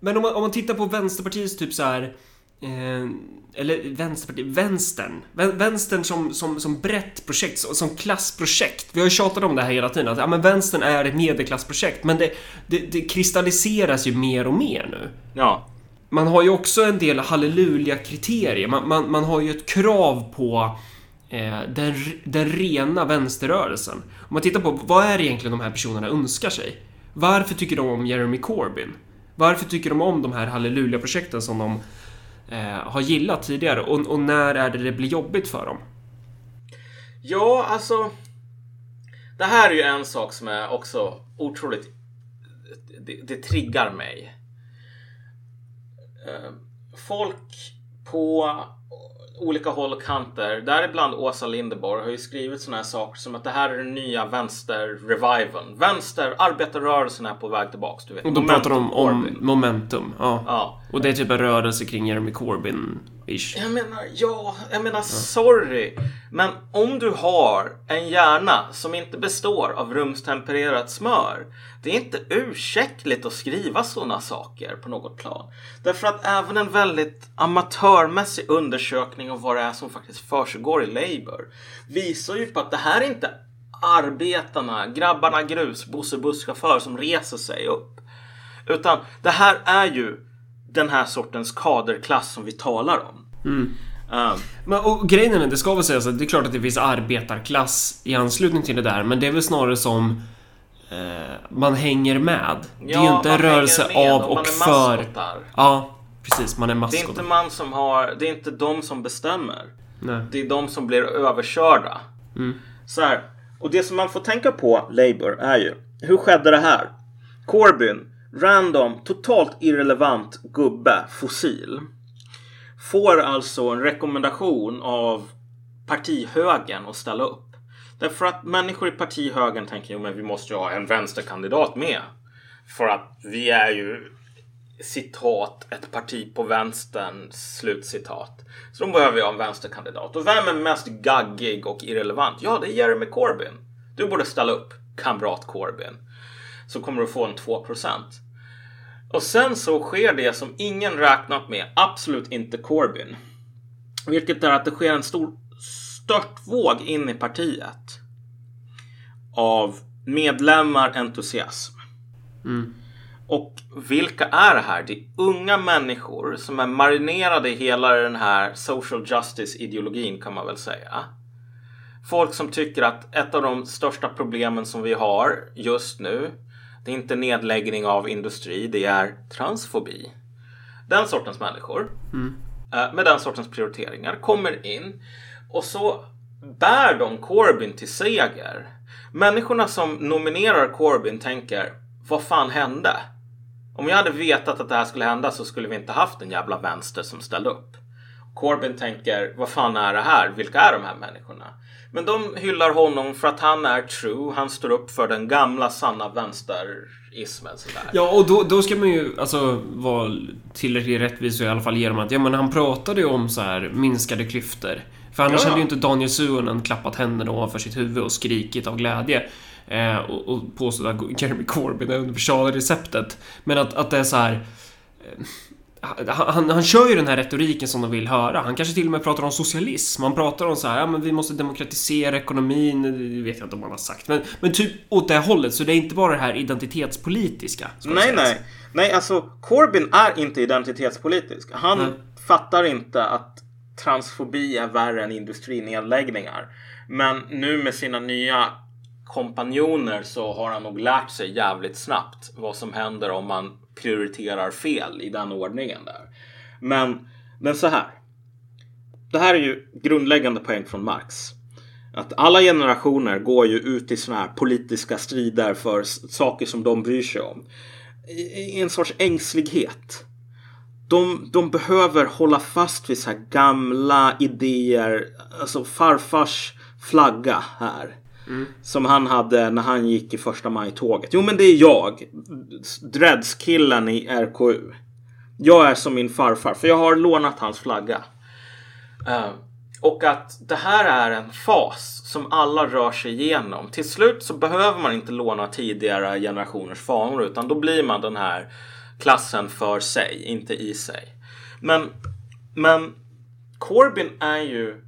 Men om man, om man tittar på Vänsterpartiets typ så här... Eh, eller Vänsterpartiet, vänstern. Vän- Vänstern som, som, som brett projekt, som, som klassprojekt. Vi har ju tjatat om det här hela tiden, att ja, men vänstern är ett medelklassprojekt. Men det, det, det kristalliseras ju mer och mer nu. Ja. Man har ju också en del halleluja-kriterier. Man, man, man har ju ett krav på eh, den, den rena vänsterrörelsen. Om man tittar på vad är det egentligen de här personerna önskar sig? Varför tycker de om Jeremy Corbyn? Varför tycker de om de här halleluja-projekten som de eh, har gillat tidigare? Och, och när är det det blir jobbigt för dem? Ja, alltså. Det här är ju en sak som är också otroligt. Det, det triggar mig. Eh, folk på olika håll och kanter, däribland Åsa Linderborg, har ju skrivit sådana här saker som att det här är den nya vänster-reviven. Vänster, arbetarrörelsen är på väg tillbaks. Du vet. Och då pratar de om Corbyn. momentum. Ja. Ja. Och det är typ en rörelse kring Jeremy Ish. Jag menar, ja, jag menar sorry. Men om du har en hjärna som inte består av rumstempererat smör. Det är inte ursäktligt att skriva sådana saker på något plan. Därför att även en väldigt amatörmässig undersökning av vad det är som faktiskt försiggår i Labour visar ju på att det här är inte arbetarna, grabbarna grus, Bosse busschaufför som reser sig upp. Utan det här är ju den här sortens kaderklass som vi talar om. Um, Men, och grejen är, det ska väl sägas att det är klart att det finns arbetarklass i anslutning till det där, men det är väl snarare som eh, man hänger med. det är ju Ja, inte en rörelse med av och och för. maskotar. Ja, precis. Man är det är inte man som har, det är inte de som bestämmer. Nej. Det är de som blir överkörda. Så här, och det som man får tänka på Labour är ju, hur skedde det här? Corbyn, random, totalt irrelevant gubbe, fossil. Får alltså en rekommendation av partihögern att ställa upp. Därför att människor i partihögern tänker att vi måste ju ha en vänsterkandidat med. För att vi är ju citat ett parti på vänstern slutcitat. Så de behöver ju ha en vänsterkandidat. Och vem är mest gaggig och irrelevant? Ja, det är Jeremy Corbyn. Du borde ställa upp, kamrat Corbyn. Så kommer du få en 2%. Och sen så sker det som ingen räknat med, absolut inte Corbyn. Vilket är att det sker en stor störtvåg in i partiet. Av medlemmar, entusiasm. Och vilka är det här? Det är unga människor som är marinerade i hela den här social justice ideologin kan man väl säga. Folk som tycker att ett av de största problemen som vi har just nu det är inte nedläggning av industri, det är transfobi. Den sortens människor eh, med den sortens prioriteringar kommer in och så bär de Corbyn till seger. Människorna som nominerar Corbyn tänker vad fan hände? Om jag hade vetat att det här skulle hända så skulle vi inte haft en jävla vänster som ställde upp. Corbyn tänker, vad fan är det här? Vilka är de här människorna? Men de hyllar honom för att han är true. Han står upp för den gamla sanna vänsterismen. Sådär. Ja, och då, då ska man ju alltså vara tillräckligt rättvis och i alla fall ge dem att ja, men han pratade ju om så här minskade klyftor. För annars Ja, ja. hade ju inte Daniel Suhonen klappat händerna ovanför sitt huvud och skrikit av glädje. Eh, och, och påstått att Jeremy Corbyn är universala receptet. Men att, att det är så här... eh, Han, han, kör ju den här retoriken som de vill höra. Han kanske till och med pratar om socialism. Han pratar om så här, ja men vi måste demokratisera ekonomin. Det vet jag inte om han har sagt. Men, men typ åt det hållet. Så det är inte bara det här identitetspolitiska. ska Nej, nej. Nej, alltså Corbyn är inte identitetspolitisk. Han Nej. fattar inte att transfobi är värre än industrinedläggningar. Men nu med sina nya kompanjoner så har han nog lärt sig jävligt snabbt vad som händer om man prioriterar fel i den ordningen där. Men, men så här. Det här är ju grundläggande poäng från Marx. Att alla generationer går ju ut i såna här politiska strider för saker som de bryr sig om. I en sorts ängslighet. De, de behöver hålla fast vid så här gamla idéer. Alltså farfars flagga här. Mm. Som han hade när han gick i första maj-tåget. Jo men det är jag. Dreadskillen i RKU. Jag är som min farfar för jag har lånat hans flagga. Uh, och att det här är en fas som alla rör sig igenom. Till slut så behöver man inte låna tidigare generationers fanor utan då blir man den här klassen för sig, inte i sig. Men, men Corbyn är ju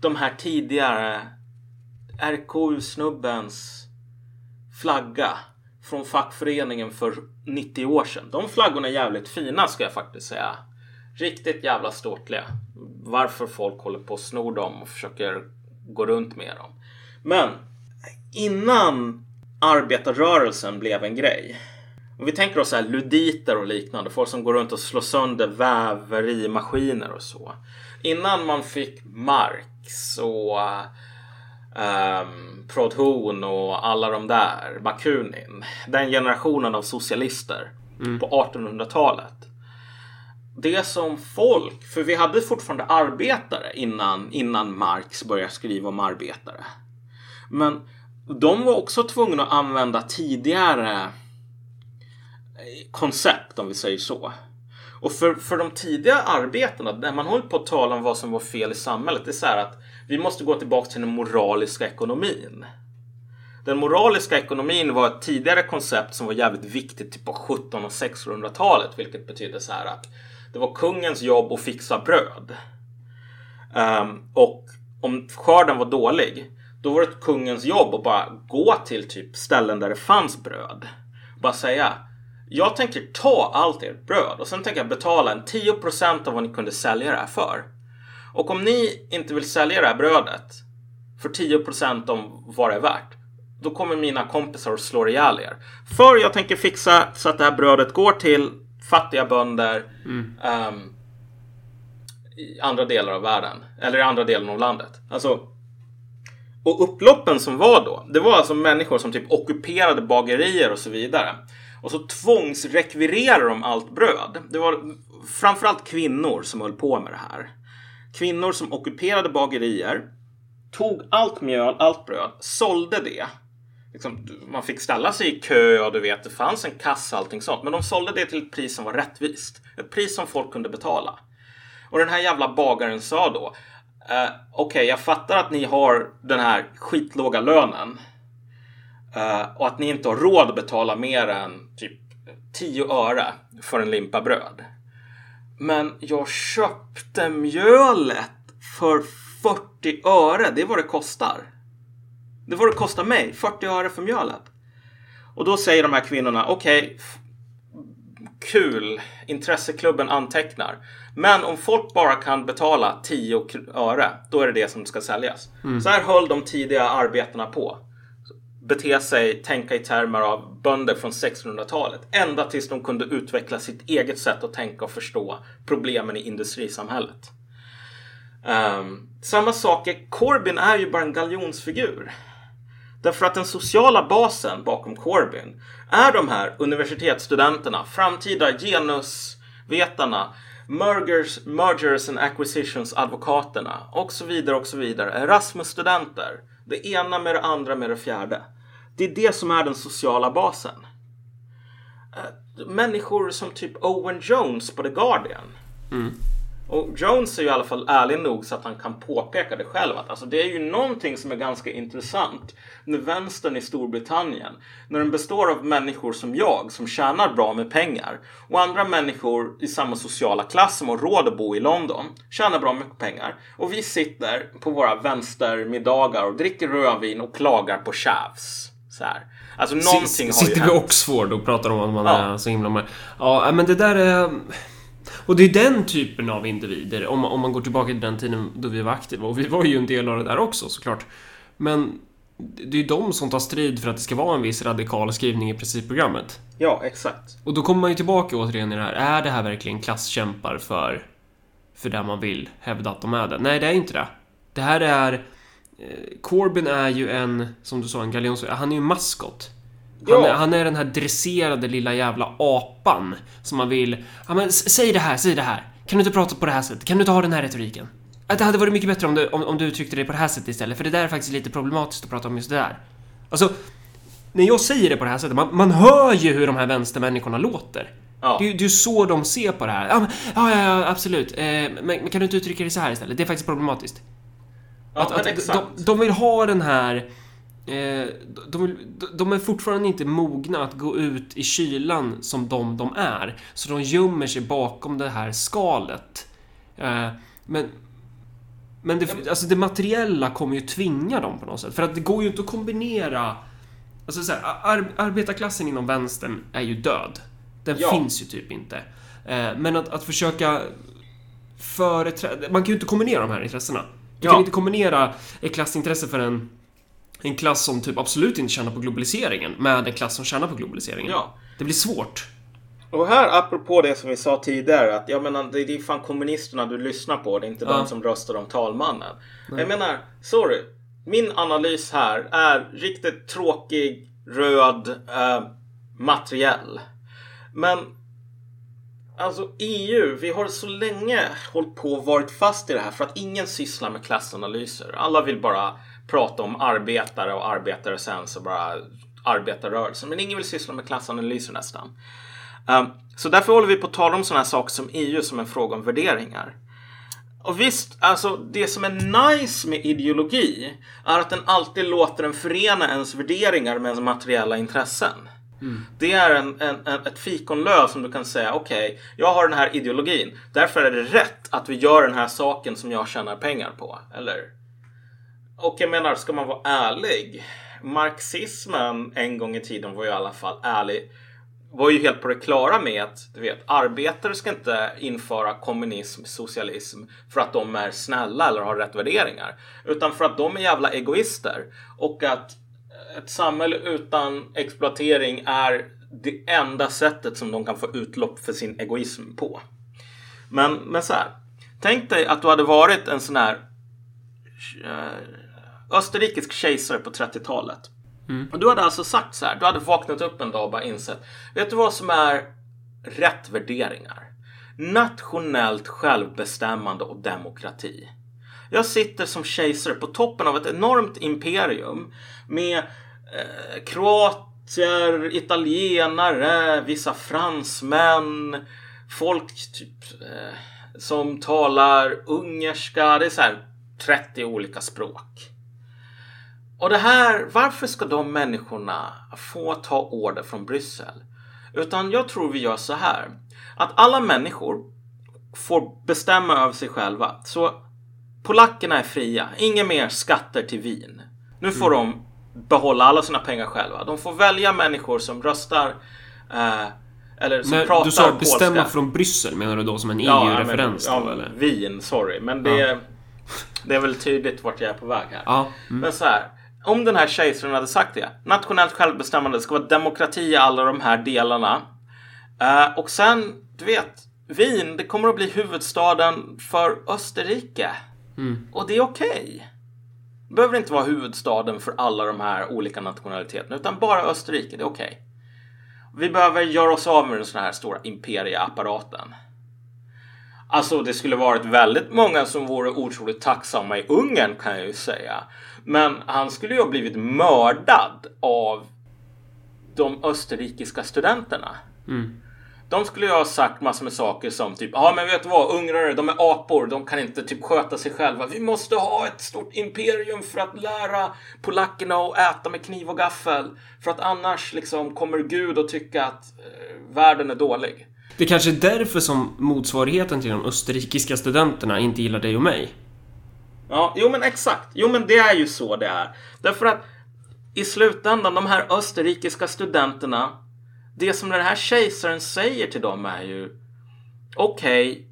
de här tidigare RKU-snubbens flagga från fackföreningen för 90 år sedan. De flaggorna är jävligt fina ska jag faktiskt säga. Riktigt jävla ståtliga. Varför folk håller på att snor dem och försöker gå runt med dem. Men innan arbetarrörelsen blev en grej. Om vi tänker oss så här luditer och liknande, folk som går runt och slår sönder väverimaskiner och så. Innan man fick Marx och um, Prodhon och alla de där, Bakunin. Den generationen av socialister mm. på 1800-talet. Det som folk, för vi hade fortfarande arbetare innan, innan Marx började skriva om arbetare. Men de var också tvungna att använda tidigare koncept om vi säger så. Och för, för de tidiga arbetena, när man håller på att tala om vad som var fel i samhället, det är så här att vi måste gå tillbaka till den moraliska ekonomin. Den moraliska ekonomin var ett tidigare koncept som var jävligt viktigt typ på 1700 och 1600-talet, vilket betyder så här att det var kungens jobb att fixa bröd. Um, och om skörden var dålig, då var det kungens jobb att bara gå till typ ställen där det fanns bröd. Bara säga jag tänker ta allt ert bröd och sen tänker jag betala en 10% av vad ni kunde sälja det här för. Och om ni inte vill sälja det här brödet för 10% om vad det är värt, då kommer mina kompisar att slå ihjäl er. För jag tänker fixa så att det här brödet går till fattiga bönder mm. um, i andra delar av världen. Eller i andra delen av landet. Alltså, och upploppen som var då, det var alltså människor som typ ockuperade bagerier och så vidare. Och så tvångsrekvirerade de allt bröd. Det var framförallt kvinnor som höll på med det här. Kvinnor som ockuperade bagerier, tog allt mjöl, allt bröd, sålde det. Liksom, man fick ställa sig i kö och du vet, det fanns en kassa och allting sånt. Men de sålde det till ett pris som var rättvist. Ett pris som folk kunde betala. Och den här jävla bagaren sa då eh, Okej, okay, jag fattar att ni har den här skitlåga lönen. eh, och att ni inte har råd att betala mer än typ 10 öre för en limpa bröd. Men jag köpte mjölet för 40 öre. Det är vad det kostar. Det är vad det kostar mig. 40 öre för mjölet. Och då säger de här kvinnorna, okej, okay, kul, intresseklubben antecknar. Men om folk bara kan betala 10 öre, då är det det som ska säljas. Mm. Så här höll de tidiga arbetarna på bete sig, tänka i termer av bönder från 1600-talet. Ända tills de kunde utveckla sitt eget sätt att tänka och förstå problemen i industrisamhället. Um, samma sak är, Corbyn är ju bara en galjonsfigur. Därför att den sociala basen bakom Corbyn är de här universitetsstudenterna, framtida genusvetarna, mergers, mergers and acquisitions advokaterna och så vidare och så vidare. Erasmus-studenter. Det ena med det andra med det fjärde. Det är det som är den sociala basen. Eh, människor som typ Owen Jones på The Guardian. Mm. Och Jones är ju i alla fall ärlig nog så att han kan påpeka det själv. Att alltså, det är ju någonting som är ganska intressant med vänstern i Storbritannien. När den består av människor som jag som tjänar bra med pengar och andra människor i samma sociala klass som har råd att bo i London tjänar bra mycket pengar. Och vi sitter på våra vänstermiddagar och dricker rödvin och klagar på tjavs. Så här. Alltså någonting S har ju Sitter vid Oxford och pratar om att man ja. är så himla med. Ja, men det där är... Och det är den typen av individer, om, om man går tillbaka till den tiden då vi var aktiva, och vi var ju en del av det där också såklart. Men det är ju de som tar strid för att det ska vara en viss radikal skrivning i principprogrammet. Ja, exakt. Och då kommer man ju tillbaka återigen i det här. Är det här verkligen klasskämpar för, för det man vill hävda att de är det? Nej, det är inte det. Det här är... Eh, Corbyn är ju en, som du sa, en galjons... Han är ju en maskot. Han, är, han är den här dresserade lilla jävla apan som man vill... Ja, men säg det här, säg det här. Kan du inte prata på det här sättet? Kan du inte ha den här retoriken? Att det hade varit mycket bättre om du, om, om du uttryckte dig på det här sättet istället, för det där är faktiskt lite problematiskt att prata om just det där. Alltså, när jag säger det på det här sättet, man, man hör ju hur de här vänstermänniskorna låter. Ja. Det, är ju så de ser på det här. Ja, men, ja, ja, absolut. Eh, men, men, kan du inte uttrycka det så här istället? Det är faktiskt problematiskt. Ja, att, att de, de vill ha den här Eh, de, de, är fortfarande inte mogna att gå ut i kylan som de de är. Så de gömmer sig bakom det här skalet. Eh, men men det, alltså det materiella kommer ju tvinga dem på något sätt. För att det går ju inte att kombinera... Alltså så här, ar, arbetarklassen inom vänstern är ju död. Den ja. finns ju typ inte. Eh, men att, att försöka företräda... Man kan ju inte kombinera de här intressena. Du ja. kan inte kombinera ett klassintresse för en, en klass som typ absolut inte tjänar på globaliseringen med en klass som tjänar på globaliseringen. Ja. Det blir svårt. Och här apropå det som vi sa tidigare att jag menar det är fan kommunisterna du lyssnar på. Det är inte ja. de som röstar om talmannen. Nej. Jag menar, sorry. Min analys här är riktigt tråkig, röd, eh, materiell. Men Alltså EU, vi har så länge hållit på och varit fast i det här för att ingen sysslar med klassanalyser. Alla vill bara prata om arbetare och arbetare sen så bara arbetarrörelsen. Men ingen vill syssla med klassanalyser nästan. Um, så därför håller vi på att tala om sådana här saker som EU som en fråga om värderingar. Och visst, alltså det som är nice med ideologi är att den alltid låter en förena ens värderingar med ens materiella intressen. Mm. Det är en, en, en, ett fikonlöv som du kan säga okej, okay, jag har den här ideologin. Därför är det rätt att vi gör den här saken som jag tjänar pengar på. Eller? Och jag menar, ska man vara ärlig? Marxismen en gång i tiden var ju i alla fall ärlig var ju helt på det klara med att du vet, arbetare ska inte införa kommunism, socialism för att de är snälla eller har rätt värderingar. Utan för att de är jävla egoister. Och att ett samhälle utan exploatering är det enda sättet som de kan få utlopp för sin egoism på. Men, men så här. Tänk dig att du hade varit en sån här eh, österrikisk kejsare på 30-talet. Mm. Och du hade alltså sagt så här. Du hade vaknat upp en dag och bara insett. Vet du vad som är rätt värderingar? Nationellt självbestämmande och demokrati. Jag sitter som kejsare på toppen av ett enormt imperium med eh, kroatier, italienare, vissa fransmän, folk typ eh, som talar ungerska. Det är så här 30 olika språk. Och det här, varför ska de människorna få ta order från Bryssel? Utan jag tror vi gör så här. Att alla människor får bestämma över sig själva. Så polackerna är fria. Inga mer skatter till Wien. Nu får mm. de behålla alla sina pengar själva. De får välja människor som röstar eh, eller som men, pratar Du sa bestämma polska. från Bryssel menar du då som en EU-referens? Ja, ja, Wien, sorry. Men det, ja. det är väl tydligt vart jag är på väg här. Ja. Mm. Men så här om den här kejsaren hade sagt det. Nationellt självbestämmande ska vara demokrati i alla de här delarna. Uh, och sen, du vet, Wien, det kommer att bli huvudstaden för Österrike. Mm. Och det är okej. Okay. Det behöver inte vara huvudstaden för alla de här olika nationaliteterna, utan bara Österrike, det är okej. Okay. Vi behöver göra oss av med den sån här stora imperieapparaten. Alltså det skulle varit väldigt många som vore otroligt tacksamma i Ungern kan jag ju säga. Men han skulle ju ha blivit mördad av de österrikiska studenterna. Mm. De skulle ju ha sagt massor med saker som typ, ja men vet du vad, ungrare de är apor, de kan inte typ sköta sig själva. Vi måste ha ett stort imperium för att lära polackerna att äta med kniv och gaffel. För att annars liksom kommer Gud att tycka att eh, världen är dålig. Det kanske är därför som motsvarigheten till de österrikiska studenterna inte gillar dig och mig. Ja, jo men exakt. Jo men det är ju så det är. Därför att i slutändan, de här österrikiska studenterna, det som den här kejsaren säger till dem är ju okej, okay,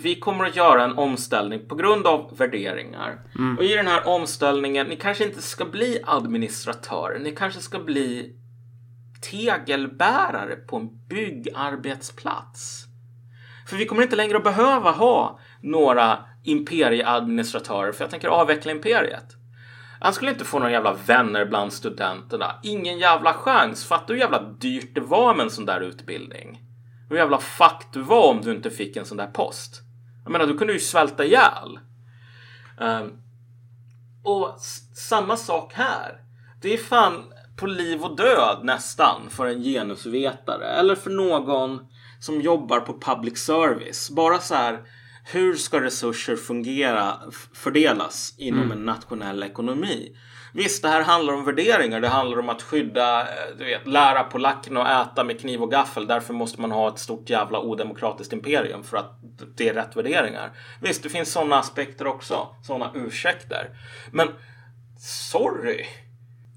vi kommer att göra en omställning på grund av värderingar. Mm. Och i den här omställningen, ni kanske inte ska bli administratörer, ni kanske ska bli tegelbärare på en byggarbetsplats. För vi kommer inte längre att behöva ha några imperieadministratörer för jag tänker avveckla imperiet. Han skulle inte få några jävla vänner bland studenterna. Ingen jävla chans. Fattar du hur jävla dyrt det var med en sån där utbildning? Hur jävla fuck du var om du inte fick en sån där post. Jag menar, du kunde ju svälta ihjäl. Um, och samma sak här. Det är fan på liv och död nästan för en genusvetare eller för någon som jobbar på public service. Bara så här, hur ska resurser fungera, fördelas inom mm. en nationell ekonomi? Visst, det här handlar om värderingar. Det handlar om att skydda, eh, du vet, lära polackerna att äta med kniv och gaffel. Därför måste man ha ett stort jävla odemokratiskt imperium för att det är rätt värderingar. Visst, det finns sådana aspekter också. Sådana ursäkter. Men sorry.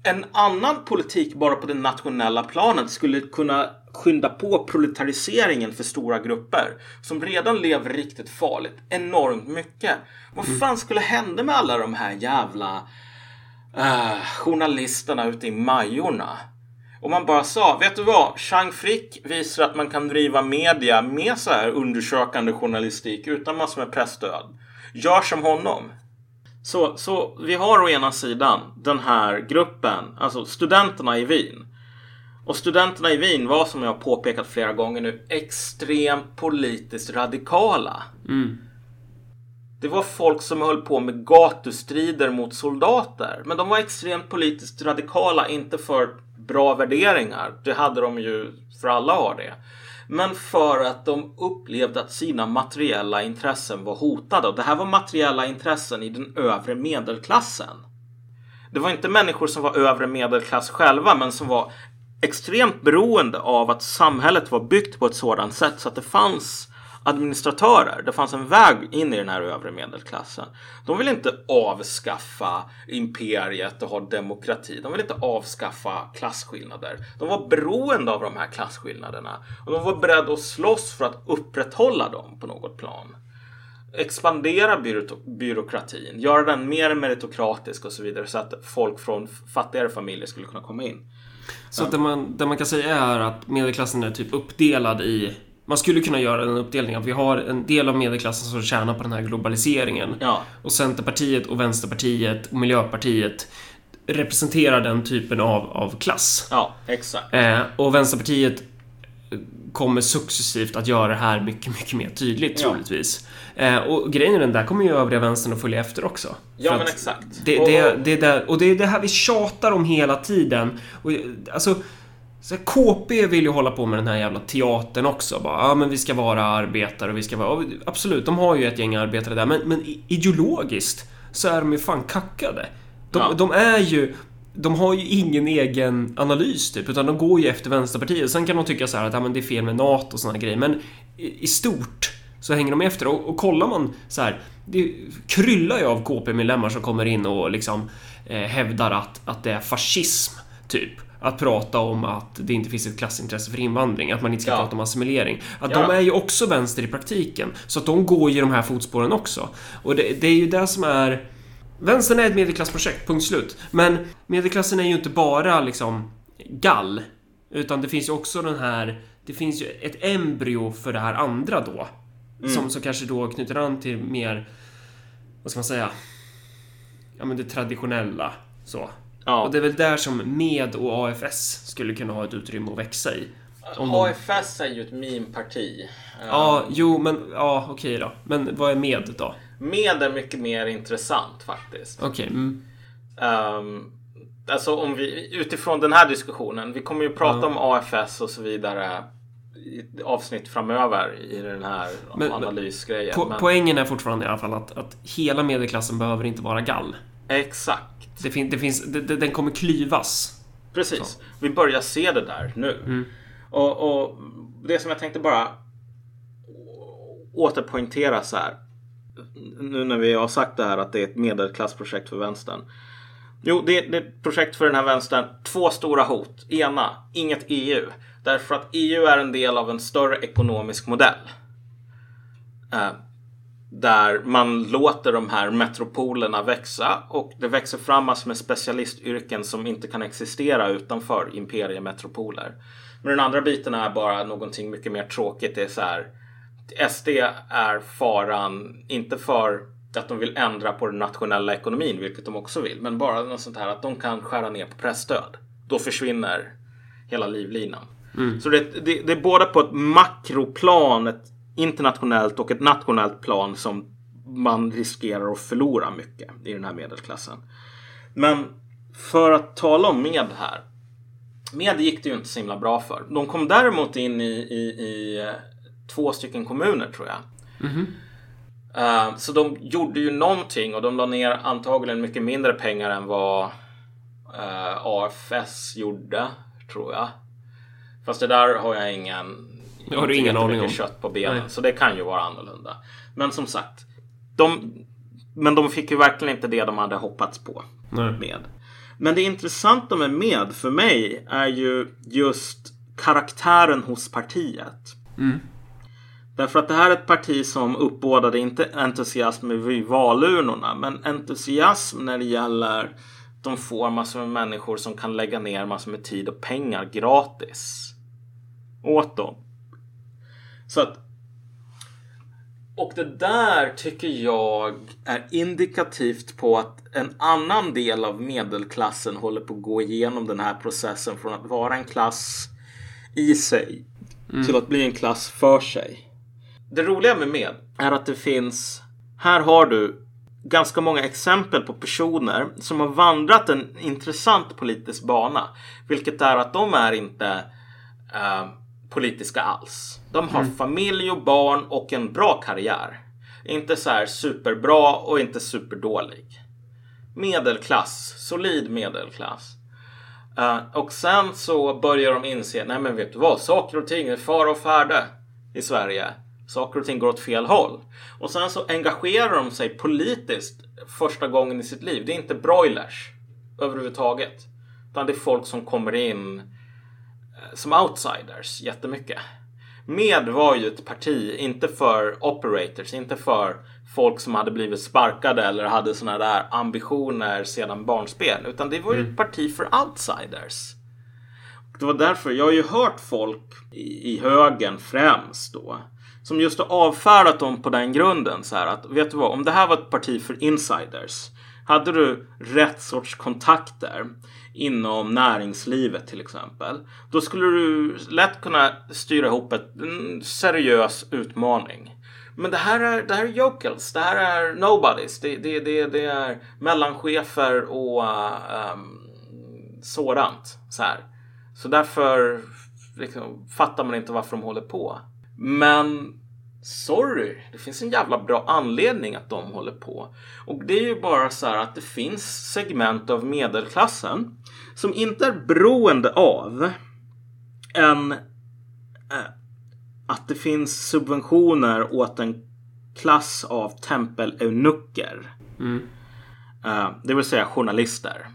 En annan politik bara på det nationella planet skulle kunna skynda på proletariseringen för stora grupper som redan lever riktigt farligt enormt mycket. Vad fan skulle hända med alla de här jävla uh, journalisterna ute i Majorna? Om man bara sa, vet du vad? Chang Frick visar att man kan driva media med så här undersökande journalistik utan massor med pressstöd. Gör som honom. Så, så vi har å ena sidan den här gruppen, alltså studenterna i Wien. Och studenterna i Wien var som jag påpekat flera gånger nu extremt politiskt radikala. Mm. Det var folk som höll på med gatustrider mot soldater. Men de var extremt politiskt radikala, inte för bra värderingar. Det hade de ju, för alla har det. Men för att de upplevde att sina materiella intressen var hotade. Och det här var materiella intressen i den övre medelklassen. Det var inte människor som var övre medelklass själva, men som var extremt beroende av att samhället var byggt på ett sådant sätt så att det fanns administratörer. Det fanns en väg in i den här övre medelklassen. De vill inte avskaffa imperiet och ha demokrati. De vill inte avskaffa klasskillnader. De var beroende av de här klasskillnaderna och de var beredda att slåss för att upprätthålla dem på något plan. Expandera byråkratin, göra den mer meritokratisk och så vidare så att folk från fattigare familjer skulle kunna komma in. Så ja. det, man, det man kan säga är att medelklassen är typ uppdelad i man skulle kunna göra en uppdelning att vi har en del av medelklassen som tjänar på den här globaliseringen. Ja. Och Centerpartiet och Vänsterpartiet och Miljöpartiet representerar den typen av, av klass. Ja, exakt. Eh, och Vänsterpartiet kommer successivt att göra det här mycket, mycket mer tydligt ja. troligtvis. Eh, och grejen är den, där kommer ju övriga vänstern att följa efter också. Ja, men exakt. Det, det, det, det, och det är det här vi tjatar om hela tiden. Och, alltså, så KP vill ju hålla på med den här jävla teatern också. Bara, ja, men vi ska vara arbetare och vi ska vara... Absolut, de har ju ett gäng arbetare där, men, men ideologiskt så är de ju fan kackade. De, ja. de är ju... De har ju ingen egen analys typ, utan de går ju efter Vänsterpartiet. Sen kan de tycka så här att ja, men det är fel med NATO och såna grejer, men i, i stort så hänger de efter. Och, och kollar man så här, det kryllar ju av KP-medlemmar som kommer in och liksom eh, hävdar att, att det är fascism, typ att prata om att det inte finns ett klassintresse för invandring, att man inte ska ja. prata om assimilering. Att ja. de är ju också vänster i praktiken, så att de går ju de här fotspåren också. Och det, det är ju det som är... Vänstern är ett medelklassprojekt, punkt slut. Men medelklassen är ju inte bara liksom gall, utan det finns ju också den här... Det finns ju ett embryo för det här andra då. Mm. Som, som kanske då knyter an till mer... Vad ska man säga? Ja, men det traditionella. Så. Ja. Och det är väl där som MED och AFS skulle kunna ha ett utrymme att växa i. AFS de... är ju ett meme-parti. Ja, um... jo, men ja, okej då. Men vad är MED då? MED är mycket mer intressant faktiskt. Okej. Okay. Mm. Um, alltså om vi, utifrån den här diskussionen, vi kommer ju prata ja. om AFS och så vidare avsnitt framöver i den här men, analysgrejen. Po men... Poängen är fortfarande i alla fall att, att hela medelklassen behöver inte vara gall. Exakt. Det, fin det finns, det, den kommer klyvas. Precis. Så. Vi börjar se det där nu. Mm. Och, och, det som jag tänkte bara återpoängtera så här. Nu när vi har sagt det här att det är ett medelklassprojekt för vänstern. Jo, det, det är ett projekt för den här vänstern. Två stora hot. Ena, inget EU. Därför att EU är en del av en större ekonomisk modell. Eh, där man låter de här metropolerna växa och det växer fram massor med specialistyrken som inte kan existera utanför imperiemetropoler. Men den andra biten är bara någonting mycket mer tråkigt. Det är så här. SD är faran, inte för att de vill ändra på den nationella ekonomin, vilket de också vill, men bara något sånt här att de kan skära ner på pressstöd. Då försvinner hela livlinan. Mm. Så det, det, det är både på ett makroplan, ett internationellt och ett nationellt plan som man riskerar att förlora mycket i den här medelklassen. Men för att tala om med här. Med gick det ju inte så himla bra för. De kom däremot in i, i, i eh, två stycken kommuner tror jag. Mm uh, så de gjorde ju någonting och de la ner antagligen mycket mindre pengar än vad eh, AFS gjorde, tror jag. Fast det där har jag ingen... Det har du ingen aning om. kött på benen. Nej. Så det kan ju vara annorlunda. Men som sagt. De, men de fick ju verkligen inte det de hade hoppats på. Nej. Med. Men det intressanta med med för mig är ju just karaktären hos partiet. Mm. Därför att det här är ett parti som uppbådade inte entusiasm vid valurnorna men entusiasm när det gäller de får massor med människor som kan lägga ner massor med tid och pengar gratis åt dem. Så att och det där tycker jag är indikativt på att en annan del av medelklassen håller på att gå igenom den här processen från att vara en klass i sig mm. till att bli en klass för sig. Det roliga med med är att det finns, här har du ganska många exempel på personer som har vandrat en intressant politisk bana. Vilket är att de är inte uh, politiska alls. De har mm. familj och barn och en bra karriär. Inte så här superbra och inte superdålig. Medelklass, solid medelklass. Uh, och sen så börjar de inse, nej men vet du vad, saker och ting är fara och färde i Sverige. Saker och ting går åt fel håll. Och sen så engagerar de sig politiskt första gången i sitt liv. Det är inte broilers överhuvudtaget. Utan det är folk som kommer in som outsiders jättemycket. Med var ju ett parti, inte för operators, inte för folk som hade blivit sparkade eller hade sådana där ambitioner sedan barnspel. Utan det var ju mm. ett parti för outsiders. Det var därför, jag har ju hört folk i, i högen främst då. Som just har avfärdat dem på den grunden. Så här att, vet du vad, om det här var ett parti för insiders. Hade du rätt sorts kontakter inom näringslivet till exempel. Då skulle du lätt kunna styra ihop ett, en seriös utmaning. Men det här är, det här är yokels, det här är nobodies, det, det, det, det är mellanchefer och um, sådant. Så, här. så därför liksom, fattar man inte varför de håller på. Men Sorry, det finns en jävla bra anledning att de håller på. Och det är ju bara så här att det finns segment av medelklassen som inte är beroende av en äh, att det finns subventioner åt en klass av tempeleunucker. Mm. Äh, det vill säga journalister.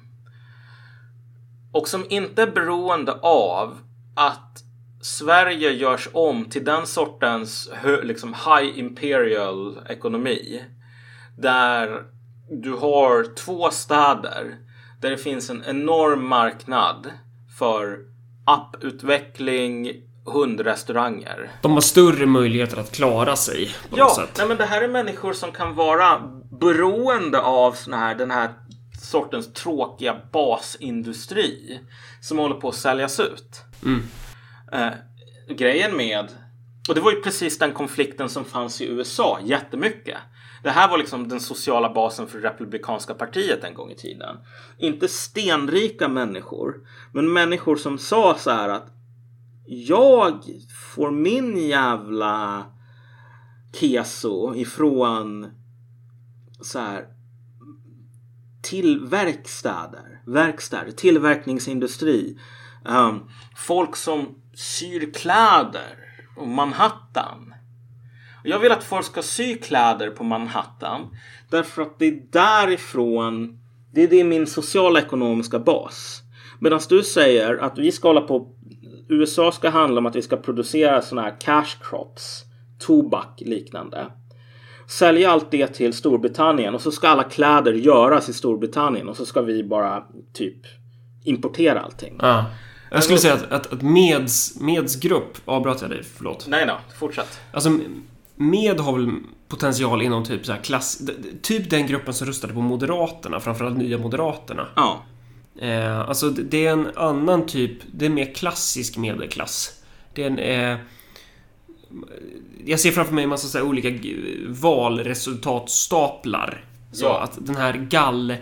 Och som inte är beroende av att Sverige görs om till den sortens liksom high imperial ekonomi. Där du har två städer där det finns en enorm marknad för apputveckling, hundrestauranger. De har större möjligheter att klara sig på ja, något sätt. Nej, men det här är människor som kan vara beroende av sån här, den här sortens tråkiga basindustri som håller på att säljas ut. Mm. Eh, grejen med, och det var ju precis den konflikten som fanns i USA jättemycket. Det här var liksom den sociala basen för Republikanska partiet en gång i tiden. Inte stenrika människor, men människor som sa så här att jag får min jävla keso ifrån så här till verkstäder, verkstäder, tillverkningsindustri. Um, folk som syr kläder på Manhattan. Jag vill att folk ska sy kläder på Manhattan. Därför att det är därifrån, det är, det min sociala ekonomiska bas. Medan du säger att vi ska hålla på, USA ska handla om att vi ska producera sådana här cash crops, tobak liknande. Sälja allt det till Storbritannien och så ska alla kläder göras i Storbritannien och så ska vi bara typ importera allting. Ja. Jag skulle säga att, att, att Meds, Meds grupp, avbröt jag dig? Förlåt. Nej då, fortsätt. Alltså, Med har väl potential inom typ så här klass... Typ den gruppen som röstade på Moderaterna, framförallt Nya Moderaterna. Ja. Eh, alltså, det är en annan typ, det är mer klassisk medelklass. Det är en... Eh, jag ser framför mig en massa så olika valresultatstaplar. Så ja. att den här gall... Eh,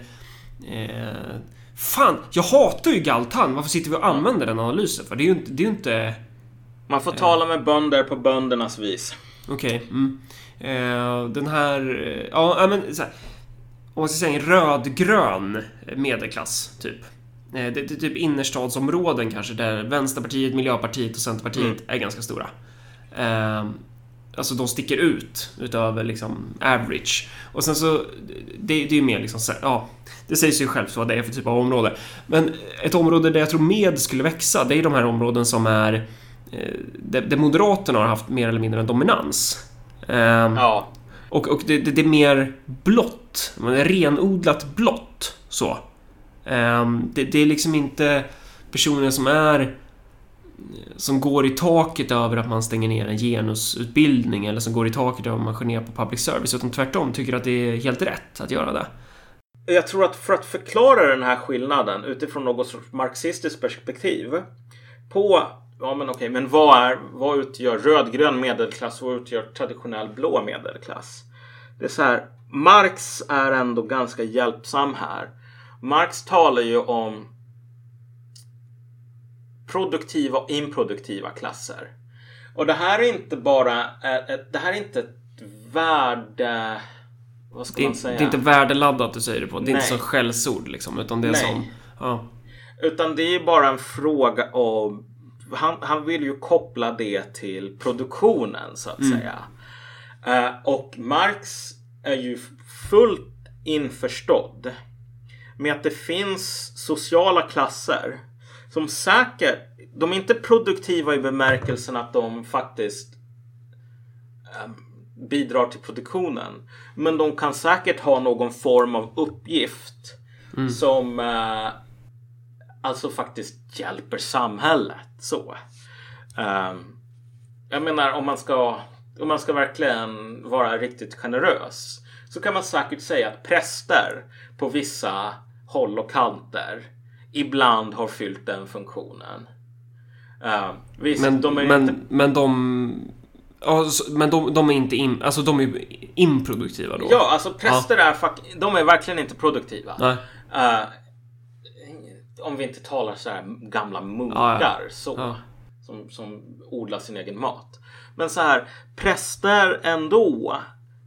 Fan, jag hatar ju Galtan. Varför sitter vi och använder den analysen för? Det är ju inte... Det är inte Man får eh, tala med bönder på böndernas vis. Okej. Okay, mm. eh, den här... Eh, ja, men så här, Om man ska säga en rödgrön medelklass, typ. det, det är typ innerstadsområden kanske där Vänsterpartiet, Miljöpartiet och Centerpartiet Mm. är ganska stora. Alltså de sticker ut utöver liksom average. Och sen så, det, det är ju mer liksom, så här, ja, det sägs ju självt vad det är för typ av område. Men ett område där jag tror med skulle växa, det är de här områden som är eh, där, där Moderaterna har haft mer eller mindre en dominans. Ehm, Ja. och, och det, det, det är mer blått. Renodlat blått. Så. Ehm, det, det är liksom inte personer som är som går i taket över att man stänger ner en genusutbildning eller som går i taket över att man skär ner på public service utan tvärtom tycker att det är helt rätt att göra det. Jag tror att för att förklara den här skillnaden utifrån något sorts marxistiskt perspektiv. På, ja men okej, men vad, är, vad utgör rödgrön medelklass och vad utgör traditionell blå medelklass? Det är så här, Marx är ändå ganska hjälpsam här. Marx talar ju om produktiva och improduktiva klasser. Och det här är inte bara, ett, ett, det här är inte ett värde... Vad ska Det man säga? det är inte värdeladdat du säger det på. Det är inte Nej. som skällsord liksom utan det är Nej. som... Ja. Utan det är bara en fråga om... Han, han vill ju koppla det till produktionen så att säga. Eh, och Marx är ju fullt införstådd med att det finns sociala klasser som säkert, de är inte produktiva i bemärkelsen att de faktiskt eh, bidrar till produktionen. Men de kan säkert ha någon form av uppgift som eh, alltså faktiskt hjälper samhället. Så. Ehm, jag menar om man ska om man ska verkligen vara riktigt generös så kan man säkert säga att präster på vissa håll och kanter ibland har fyllt den funktionen. Ehm, visst, Men, de är men, inte men de... Ja, så- men de, de är inte in, alltså de är improduktiva då. Ja, alltså präster är, fak- de är verkligen inte produktiva. Nej. Eh, om vi inte talar så här gamla munkar Ja, ja. så. Ja. Som, som odlar sin egen mat. Men så här, präster ändå.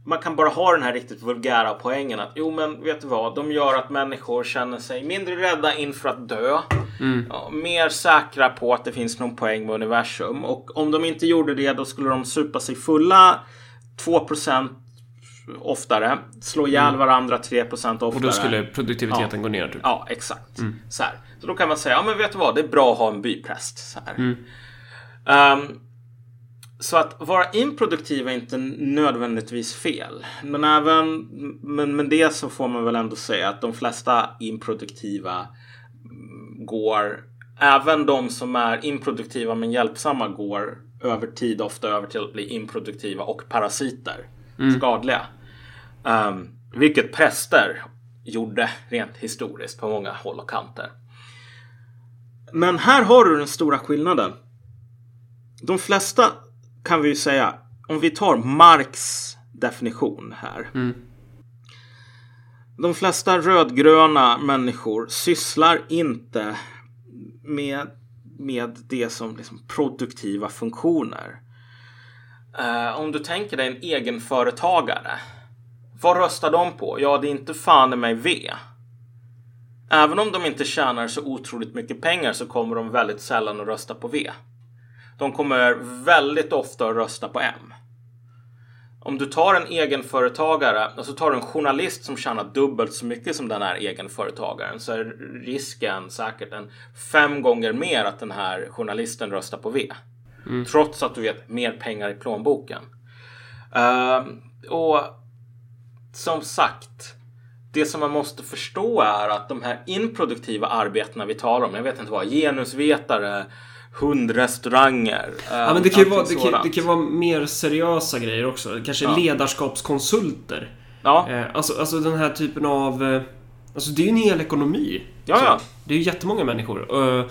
Man kan bara ha den här riktigt vulgära poängen att jo men vet du vad, de gör att människor känner sig mindre rädda inför att dö. Mm. Ja, mer säkra på att det finns någon poäng med universum. Och om de inte gjorde det då skulle de supa sig fulla 2% oftare. Slå ihjäl varandra 3% oftare. Mm. Och då skulle produktiviteten gå ner typ. Ja, exakt. Så, här. så då kan man säga, ja men vet du vad, det är bra att ha en bypräst. Så, här. Ehm, så att vara improduktiv är inte nödvändigtvis fel. Men även men med det så får man väl ändå säga att de flesta improduktiva mm, går, även de som är improduktiva men hjälpsamma går över tid ofta över till att bli improduktiva och parasiter. Skadliga. Um, vilket präster gjorde rent historiskt på många håll och kanter. Men här har du den stora skillnaden. De flesta kan vi ju säga, om vi tar Marx definition här. De flesta rödgröna människor sysslar inte med, med det som liksom produktiva funktioner. Eh, om du tänker dig en egenföretagare. Vad röstar de på? Ja, det är inte fan i mig V. Även om de inte tjänar så otroligt mycket pengar så kommer de väldigt sällan att rösta på V. De kommer väldigt ofta att rösta på M. Om du tar en egenföretagare, alltså tar du en journalist som tjänar dubbelt så mycket som den här egenföretagaren så är risken säkert en fem gånger mer att den här journalisten röstar på V. Trots att du vet mer pengar i plånboken. Ehm, och som sagt, det som man måste förstå är att de här improduktiva arbetena vi talar om, jag vet inte vad, genusvetare, hundrestauranger. Ja, men det kan, allting vara, det, kan, det kan vara mer seriösa grejer också. Kanske ledarskapskonsulter. Ja, Eh, alltså, alltså den här typen av... eh, Alltså det är ju en hel ekonomi. Ja, ja. Det är ju jättemånga människor. Eh,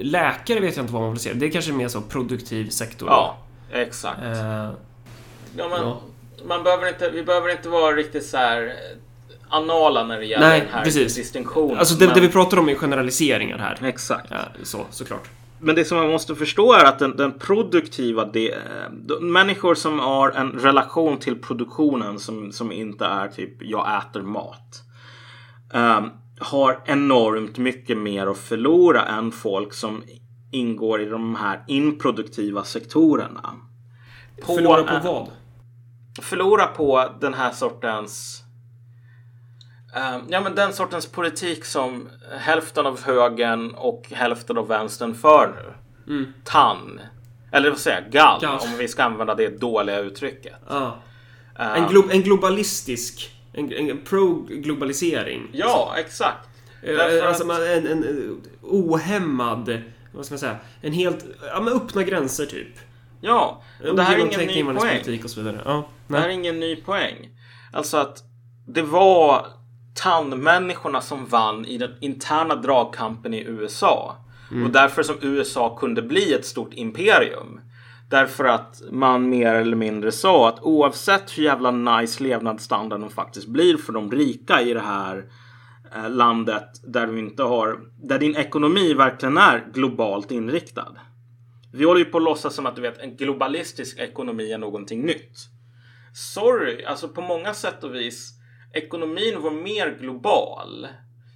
läkare vet jag inte vad man vill se. Det är kanske mer så produktiv sektor. ja, exakt. Eh, Ja, men, Ja. Man behöver inte, vi behöver inte vara riktigt så här eh, anala när det gäller Nej, den här precis. distinktionen. alltså det, men- det vi pratar om är generaliseringar här. Exakt. Ja, så, såklart. Men det som man måste förstå är att den, den produktiva de, de, människor som har en relation till produktionen som, som inte är typ jag äter mat. ehm, har enormt mycket mer att förlora än folk som ingår i de här improduktiva sektorerna. På, förlora på vad? Förlora på den här sortens ja men den sortens politik som hälften av högern och hälften av vänstern för nu. Mm. TAN. Eller vad säger jag? GAL. Gal. Om vi ska använda det dåliga uttrycket. Uh. Uh, en, glo en, globalistisk. En, en pro-globalisering. Ja, exakt. Därför alltså att... en, en, ohämmad... Vad ska man säga? En helt... Ja men öppna gränser typ. Ja. Och det här är ingen ny poäng. Och så vidare. Ja, det här är ingen ny poäng. Alltså att det var tandmänniskorna som vann i den interna dragkampen i USA. Mm. Och därför som USA kunde bli ett stort imperium. Därför att man mer eller mindre sa att oavsett hur jävla nice levnadsstandarden faktiskt blir för de rika i det här eh, landet där du inte har, där din ekonomi verkligen är globalt inriktad. Vi håller ju på att låtsas som att du vet en globalistisk ekonomi är någonting nytt. Sorry, alltså på många sätt och vis ekonomin var mer global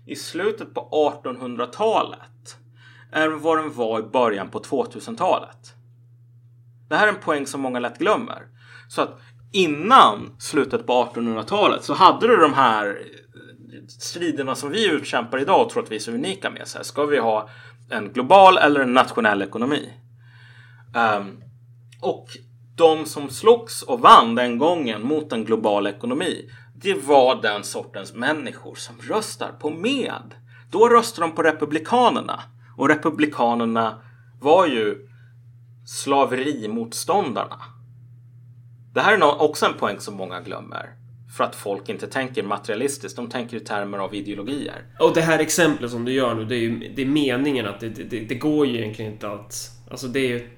i slutet på 1800-talet än vad den var i början på 2000-talet. Det här är en poäng som många lätt glömmer. Så att innan slutet på 1800-talet så hade du de här eh, striderna som vi utkämpar idag och tror att vi är så unika med. Så här, ska vi ha en global eller en nationell ekonomi? Um, och de som slogs och vann den gången mot en global ekonomi det var den sortens människor som röstar på med. Då röstar de på Republikanerna. Och Republikanerna var ju slaverimotståndarna. Det här är också en poäng som många glömmer. För att folk inte tänker materialistiskt, de tänker i termer av ideologier. Och det här exemplet som du gör nu, det är ju det är meningen att det, det, det går ju egentligen inte att... Alltså det är ju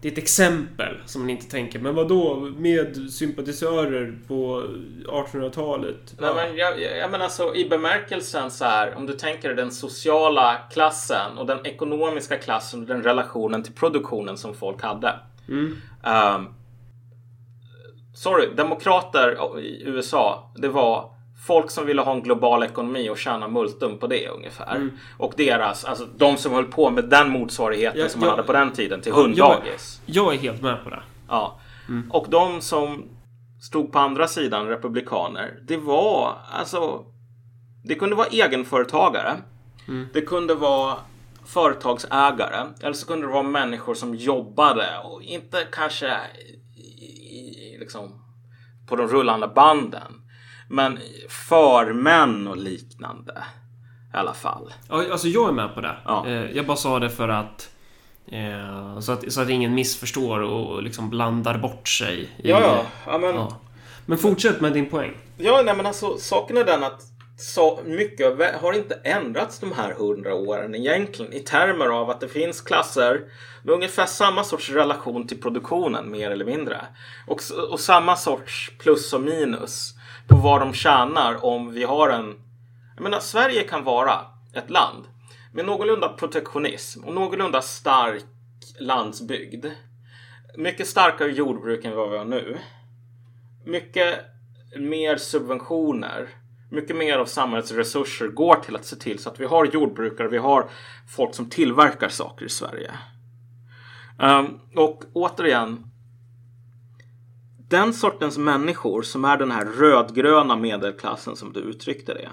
det är ett exempel som man inte tänker, men vad då med sympatisörer på 1800-talet? Nej, men jag, jag menar alltså i bemärkelsen så här, om du tänker den sociala klassen och den ekonomiska klassen och den relationen till produktionen som folk hade. Mm. Um, sorry, demokrater i USA, det var folk som ville ha en global ekonomi och tjäna multum på det ungefär. Mm. Och deras, alltså de som höll på med den motsvarigheten ja, som man hade på den tiden till hunddagis. Jag, jag är helt med på det. Ja. Mm. Och de som stod på andra sidan, republikaner, det var alltså det kunde vara egenföretagare. Mm. Det kunde vara företagsägare. Eller så kunde det vara människor som jobbade och inte kanske i, i, liksom på de rullande banden. Men förmän och liknande. I alla fall. Alltså jag är med på det. Ja. Eh, jag bara sa det för att eh, så att, så att ingen missförstår och liksom blandar bort sig. I, ja, ja. ja, men, ja. men fortsätt med din poäng. Ja, nej men alltså saken är den att så mycket har inte ändrats de här hundra åren egentligen i termer av att det finns klasser med ungefär samma sorts relation till produktionen mer eller mindre. Och, och samma sorts plus och minus på vad de tjänar om vi har en... Jag menar, Sverige kan vara ett land med någorlunda protektionism och någorlunda stark landsbygd. Mycket starkare jordbruk än vad vi har nu. Mycket mer subventioner. Mycket mer av samhällets resurser går till att se till så att vi har jordbrukare, vi har folk som tillverkar saker i Sverige. Um, och återigen, den sortens människor som är den här rödgröna medelklassen som du uttryckte det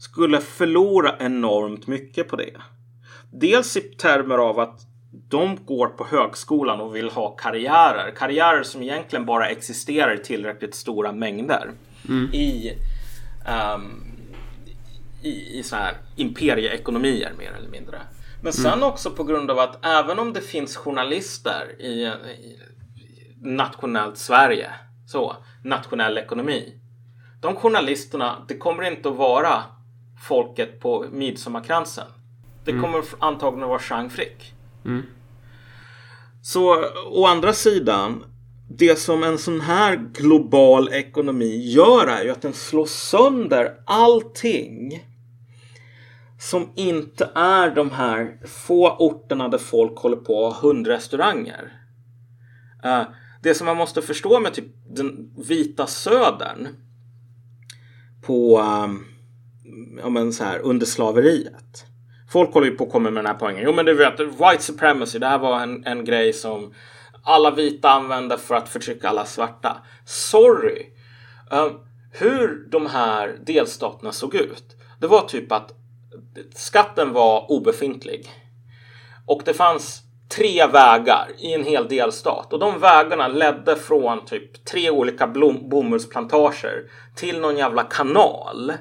skulle förlora enormt mycket på det. Dels i termer av att de går på högskolan och vill ha karriärer. Karriärer som egentligen bara existerar i tillräckligt stora mängder. Mm. I, um, i, i så här imperieekonomier mer eller mindre. Men sen mm. också på grund av att även om det finns journalister i, i nationellt Sverige. Så, nationell ekonomi. De journalisterna, det kommer inte att vara folket på midsommarkransen. Det mm. kommer antagligen att vara Chang Frick. Mm. Så å andra sidan, det som en sån här global ekonomi gör är ju att den slår sönder allting som inte är de här få orterna där folk håller på att ha hundrestauranger. Uh, det som man måste förstå med typ den vita södern på um, ja, men så här, under slaveriet. Folk håller ju på att komma med den här poängen. Jo men du vet, white supremacy, det här var en, en grej som alla vita använde för att förtrycka alla svarta. Sorry! Um, hur de här delstaterna såg ut. Det var typ att skatten var obefintlig. Och det fanns tre vägar i en hel delstat och de vägarna ledde från typ tre olika blom- bomullsplantager till någon jävla kanal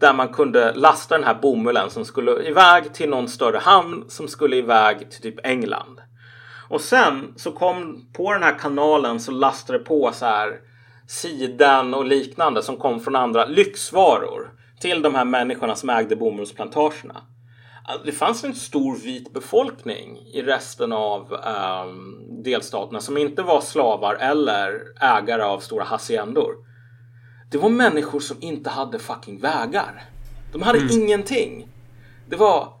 där man kunde lasta den här bomullen som skulle iväg till någon större hamn som skulle iväg till typ England. Och sen så kom på den här kanalen så lastade det på så här siden och liknande som kom från andra lyxvaror till de här människorna som ägde bomullsplantagerna. Det fanns en stor vit befolkning i resten av um, delstaterna som inte var slavar eller ägare av stora haciendor. Det var människor som inte hade fucking vägar. De hade mm. ingenting. Det var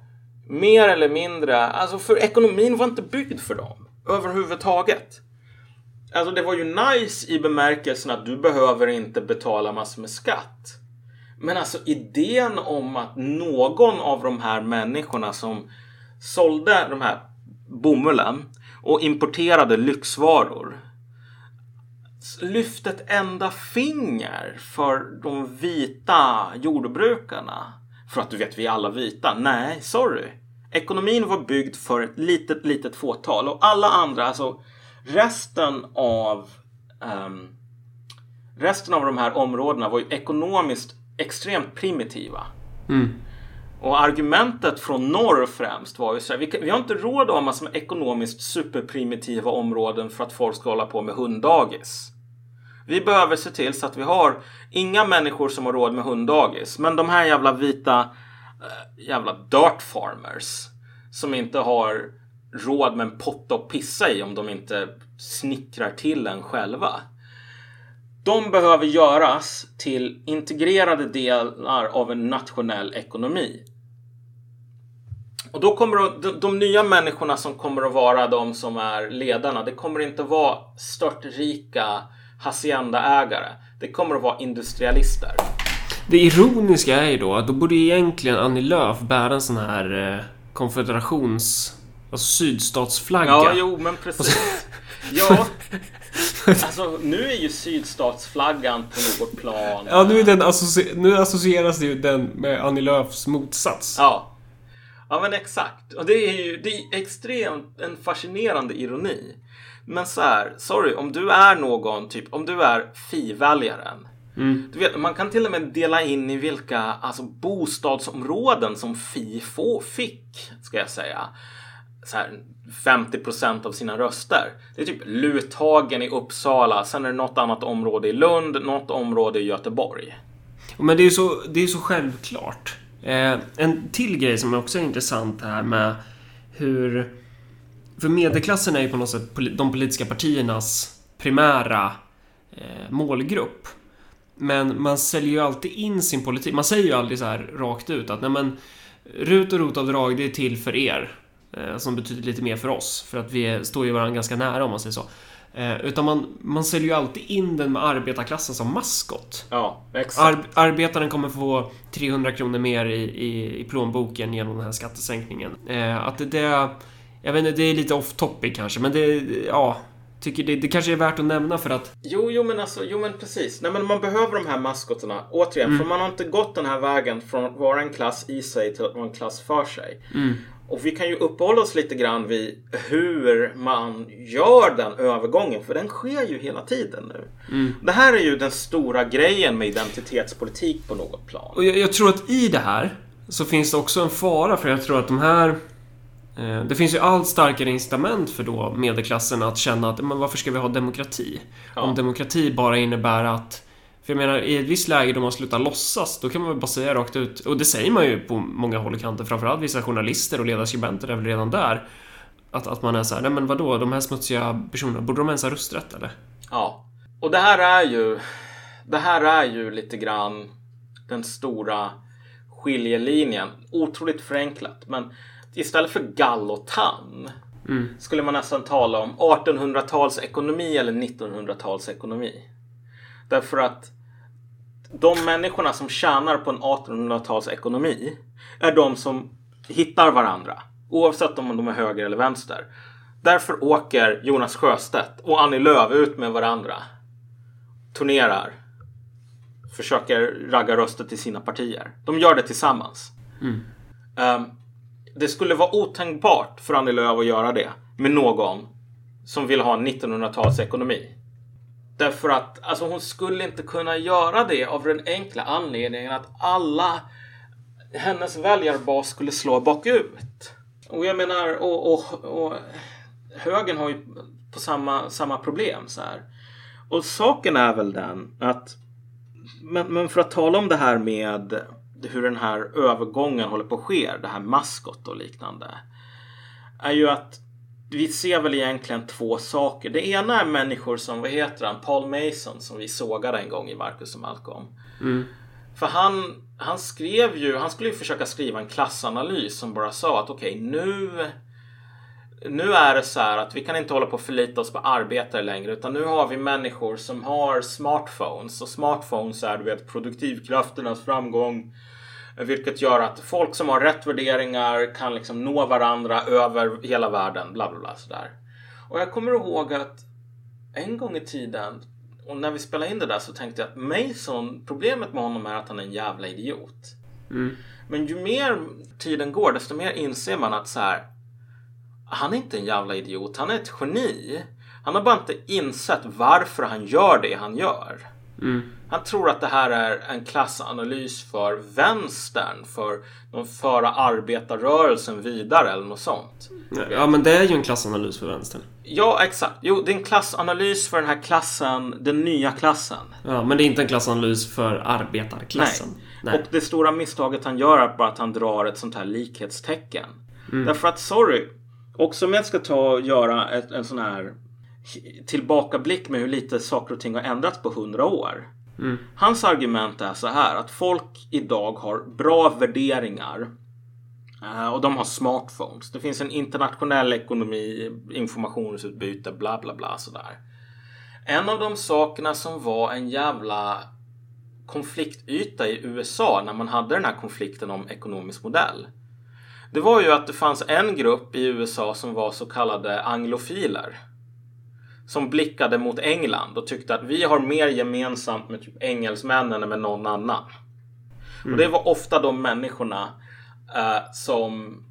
mer eller mindre, alltså för ekonomin var inte byggd för dem överhuvudtaget. Alltså det var ju nice i bemärkelsen att du behöver inte betala massor med skatt. Men alltså idén om att någon av de här människorna som sålde de här bomullen och importerade lyxvaror lyfte ett enda finger för de vita jordbrukarna. För att du vet, vi är alla vita. Nej, sorry. Ekonomin var byggd för ett litet, litet fåtal och alla andra, alltså resten av um, resten av de här områdena var ju ekonomiskt extremt primitiva. Mm. Och argumentet från norr främst var ju så här, vi, vi har inte råd att ha massor med ekonomiskt superprimitiva områden för att folk ska hålla på med hunddagis. Vi behöver se till så att vi har inga människor som har råd med hunddagis. Men de här jävla vita äh, jävla dirt farmers som inte har råd med en potta att pissa i om de inte snickrar till en själva. De behöver göras till integrerade delar av en nationell ekonomi. Och då kommer det, de, de, nya människorna som kommer att vara de som är ledarna, det kommer inte att vara störtrika haciendaägare. Det kommer att vara industrialister. Det ironiska är ju då att då borde egentligen Annie Lööf bära en sån här eh, konfederations... Alltså sydstatsflagga. Ja, jo, men precis. ja, Alltså nu är ju sydstatsflaggan på något plan. Ja, nu, är den associ nu associeras ju den med Annie Lööfs motsats. Ja. Ja men exakt. Och det är ju det är extremt en fascinerande ironi. Men så här, sorry, om du är någon, typ om du är Fi-väljaren. Mm. Du vet, man kan till och med dela in i vilka alltså, bostadsområden som Fi få, fick, ska jag säga. Så här, 50% av sina röster. Det är typ Luthagen i Uppsala, sen är det något annat område i Lund, något område i Göteborg. Men det är ju så, det är så självklart. Eh, en till grej som också är intressant här med hur... För medelklassen är ju på något sätt de politiska partiernas primära eh, målgrupp. Men man säljer ju alltid in sin politik. Man säger ju aldrig så här rakt ut att nej men RUT och ROT-avdrag, det är till för er. Eh, som betyder lite mer för oss, för att vi står ju varandra ganska nära om man säger så. Eh, utan man, man säljer ju alltid in den med arbetarklassen som maskot. Ja, exakt. Ar arbetaren kommer få 300 kronor mer i, i, i plånboken genom den här skattesänkningen. Eh, att det, det, jag vet inte, det är lite off topic kanske, men det, ja, tycker det, det kanske är värt att nämna för att... Jo, jo men alltså, jo men precis. Nej men man behöver de här maskotarna. Återigen, mm. för man har inte gått den här vägen från att vara en klass i sig till att vara en klass för sig. Mm. Och vi kan ju uppehålla oss lite grann vid hur man gör den övergången, för den sker ju hela tiden nu. Mm. Det här är ju den stora grejen med identitetspolitik på något plan. Och jag, jag, tror att i det här så finns det också en fara, för jag tror att de här... Eh, det finns ju allt starkare incitament för då medelklassen att känna att men varför ska vi ha demokrati? Ja. Om demokrati bara innebär att för jag menar, i ett visst läge då man slutar låtsas, då kan man väl bara säga rakt ut, och det säger man ju på många håll och kanter, framförallt vissa journalister och ledarskribenter är väl redan där, att, att man är såhär, nej men vadå, de här smutsiga personerna, borde de ens ha rösträtt eller? Ja. Och det här är ju, det här är ju lite grann den stora skiljelinjen. Otroligt förenklat, men istället för gall och tann mm. skulle man nästan tala om 1800-talsekonomi eller 1900-talsekonomi. Därför att de människorna som tjänar på en 1800-talsekonomi är de som hittar varandra. Oavsett om de är höger eller vänster. Därför åker Jonas Sjöstedt och Annie Lööf ut med varandra. Turnerar. Försöker ragga röster till sina partier. De gör det tillsammans. Mm. Um, det skulle vara otänkbart för Annie Lööf att göra det med någon som vill ha en 1900-talsekonomi. Därför att alltså, hon skulle inte kunna göra det av den enkla anledningen att alla hennes väljarbas skulle slå bakut. Och jag menar, och, och, och högern har ju på samma, samma problem så här. Och saken är väl den att men, men för att tala om det här med hur den här övergången håller på att ske, det här maskot och liknande. Är ju att vi ser väl egentligen två saker. Det ena är människor som, vad heter han, Paul Mason som vi sågade en gång i Marcus och Malcolm. Mm. För han, han skrev ju, han skulle ju försöka skriva en klassanalys som bara sa att okej okay, nu nu är det så här att vi kan inte hålla på och förlita oss på arbetare längre utan nu har vi människor som har smartphones och smartphones är du vet produktivkrafternas framgång vilket gör att folk som har rätt värderingar kan liksom nå varandra över hela världen. Bla bla bla sådär. Och jag kommer ihåg att en gång i tiden och när vi spelade in det där så tänkte jag att Mason, problemet med honom är att han är en jävla idiot. Mm. Men ju mer tiden går desto mer inser man att så här, han är inte en jävla idiot, han är ett geni. Han har bara inte insett varför han gör det han gör. Mm. Han tror att det här är en klassanalys för vänstern, för de föra arbetarrörelsen vidare eller något sånt. Ja, men det är ju en klassanalys för vänstern. Ja, exakt. Jo, det är en klassanalys för den här klassen, den nya klassen. Ja, men det är inte en klassanalys för arbetarklassen. Nej. Nej. Och det stora misstaget han gör är bara att han drar ett sånt här likhetstecken. Mm. Därför att, sorry, också om jag ska ta och göra ett, en sån här tillbakablick med hur lite saker och ting har ändrats på hundra år. Mm. Hans argument är så här att folk idag har bra värderingar eh, och de har smartphones. Det finns en internationell ekonomi, informationsutbyte, bla bla bla sådär. En av de sakerna som var en jävla konfliktyta i USA när man hade den här konflikten om ekonomisk modell. Det var ju att det fanns en grupp i USA som var så kallade anglofiler som blickade mot England och tyckte att vi har mer gemensamt med typ engelsmännen än med någon annan. Mm. Och det var ofta de människorna eh, som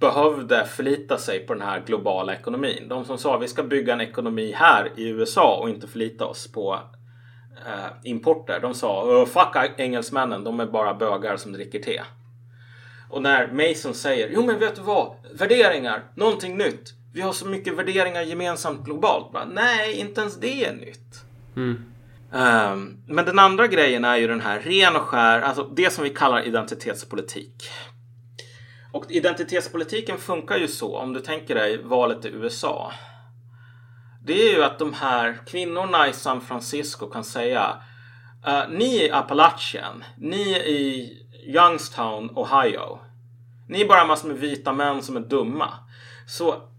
behövde förlita sig på den här globala ekonomin. De som sa att vi ska bygga en ekonomi här i USA och inte förlita oss på eh, importer. De sa fuck engelsmännen, de är bara bögar som dricker te. Och när Mason säger jo men vet du vad, värderingar, någonting nytt vi har så mycket värderingar gemensamt globalt. Bara, nej, inte ens det är nytt. Mm. Um, men den andra grejen är ju den här ren och skär, alltså det som vi kallar identitetspolitik. Och identitetspolitiken funkar ju så, om du tänker dig valet i USA. Det är ju att de här kvinnorna i San Francisco kan säga uh, Ni i Appalachien, ni i Youngstown, Ohio. Ni är bara massor med vita män som är dumma. Så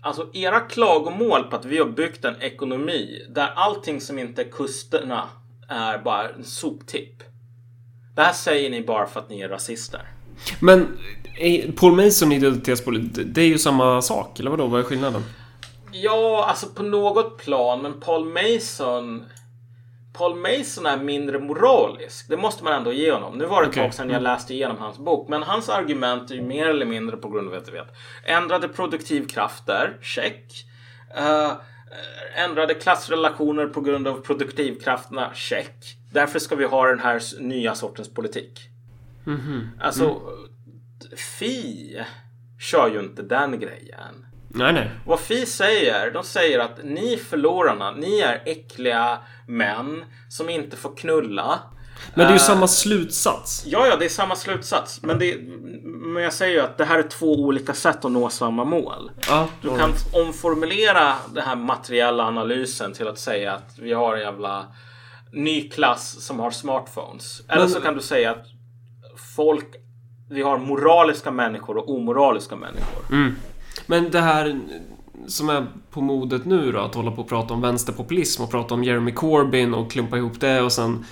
Alltså era klagomål på att vi har byggt en ekonomi där allting som inte är kusterna är bara en soptipp. Det här säger ni bara för att ni är rasister. Men eh, Paul Mason identitetspolitik, det är ju samma sak, eller vadå? Vad är skillnaden? Ja, alltså på något plan, men Paul Mason Paul Mason är mindre moralisk. Det måste man ändå ge honom. Nu var det ett okay. tag sedan jag läste igenom hans bok. Men hans argument är ju mer eller mindre på grund av att vet. Ändrade produktivkrafter, check. Uh, ändrade klassrelationer på grund av produktivkrafterna, check. Därför ska vi ha den här nya sortens politik. Mm -hmm. Alltså, mm. Fi kör ju inte den grejen. Nej, nej. Vad Fi säger, de säger att ni förlorarna, ni är äckliga män som inte får knulla. Men det är ju uh, samma slutsats. Ja, ja, det är samma slutsats. Men, det, men jag säger ju att det här är två olika sätt att nå samma mål. Ja, du kan omformulera den här materiella analysen till att säga att vi har en jävla ny klass som har smartphones. Eller men, så kan du säga att folk, vi har moraliska människor och omoraliska människor. Mm. Men det här som är på modet nu då, att hålla på och prata om vänsterpopulism och prata om Jeremy Corbyn och klumpa ihop det och sen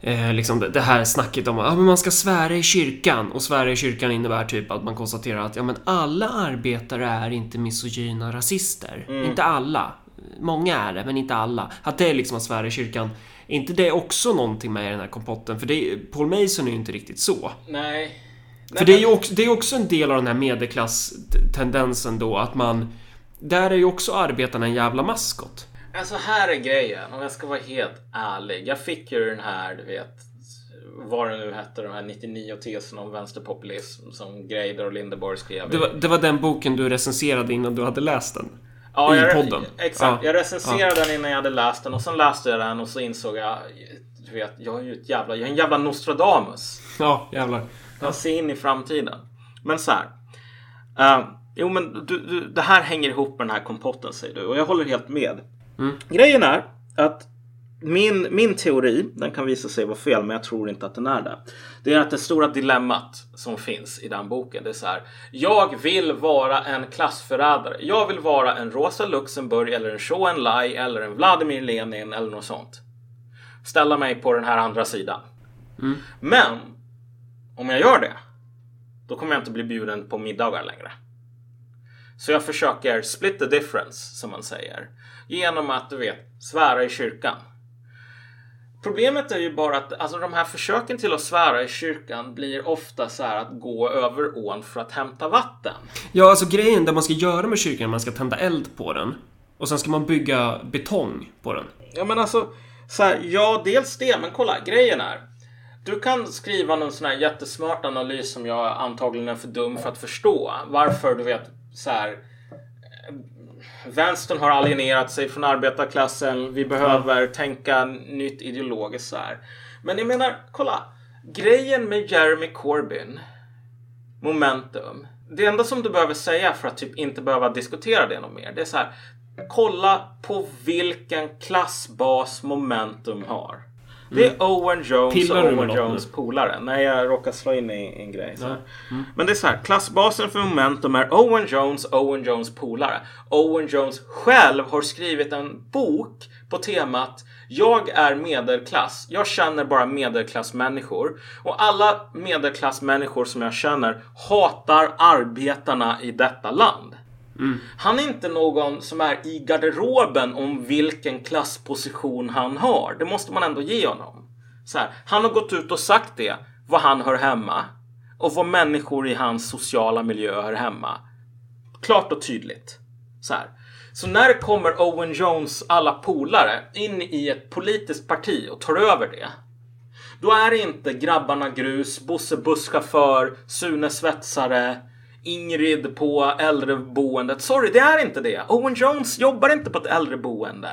eh, liksom det, det här snacket om att ah, men man ska svära i kyrkan och svära i kyrkan innebär typ att man konstaterar att ja, men alla arbetare är inte misogyna rasister. Inte alla. Många är det, men inte alla. Att det är liksom att svära i kyrkan. Är inte det också någonting med i den här kompotten? För det, Paul Mason är ju inte riktigt så. Nej. För det är ju också, det är också en del av den här medelklass-tendensen då att man... Där är ju också arbetarna en jävla maskot. Alltså här är grejen, om jag ska vara helt ärlig. Jag fick ju den här, du vet, vad det nu hette, de här 99 teserna om vänsterpopulism som Greider och Lindeborg skrev. Det var, det var den boken du recenserade innan du hade läst den. ja, i jag. Exakt, Ja. jag recenserade den innan jag hade läst den och sen läste jag den och så insåg jag, du vet, jag är ju ett jävla, jag är en jävla Nostradamus. Ja, jävlar. Jag ser in i framtiden. Men så här. eh, jo, men du, du, det här hänger ihop med den här kompotten säger du och jag håller helt med. Grejen är att min, min teori, den kan visa sig vara fel, men jag tror inte att den är det. Det är att det stora dilemmat som finns i den boken, det är så här. Jag vill vara en klassförrädare. Jag vill vara en Rosa Luxemburg eller en Zhou Enlai eller en Vladimir Lenin eller något sånt. Ställa mig på den här andra sidan. Men om jag gör det, då kommer jag inte bli bjuden på middagar längre. Så jag försöker split the difference, som man säger. Genom att, du vet, svära i kyrkan. Problemet är ju bara att alltså, de här försöken till att svära i kyrkan blir ofta så här att gå över ån för att hämta vatten. Ja, alltså grejen det man ska göra med kyrkan man ska tända eld på den. Och sen ska man bygga betong på den. Ja men alltså, så här, ja dels det, men kolla, grejen är. Du kan skriva någon sån här jättesmart analys som jag antagligen är för dum för att förstå. Varför, du vet, så här. eh, Vänstern har alienerat sig från arbetarklassen. Vi behöver tänka nytt ideologiskt så här. Men jag menar, kolla. Grejen med Jeremy Corbyn, momentum. Det enda som du behöver säga för att typ inte behöva diskutera det något mer, det är så här. Kolla på vilken klassbas momentum har. Det är Owen Jones Pillar och Owen Jones nu? polare. Nej, jag råkar slå in i en grej. Så här. Men det är så här. Klassbasen för momentum är Owen Jones, Owen Jones polare. Owen Jones själv har skrivit en bok på temat jag är medelklass. Jag känner bara medelklassmänniskor. Och alla medelklassmänniskor som jag känner hatar arbetarna i detta land. Mm. Han är inte någon som är i garderoben om vilken klassposition han har. Det måste man ändå ge honom. Så här, han har gått ut och sagt det, var han hör hemma. Och var människor i hans sociala miljö hör hemma. Klart och tydligt. Så här. Så när kommer Owen Jones alla polare in i ett politiskt parti och tar över det. Då är det inte grabbarna grus, Bosse busschaufför, Sune svetsare, Ingrid på äldreboendet. Sorry, det är inte det. Owen Jones jobbar inte på ett äldreboende.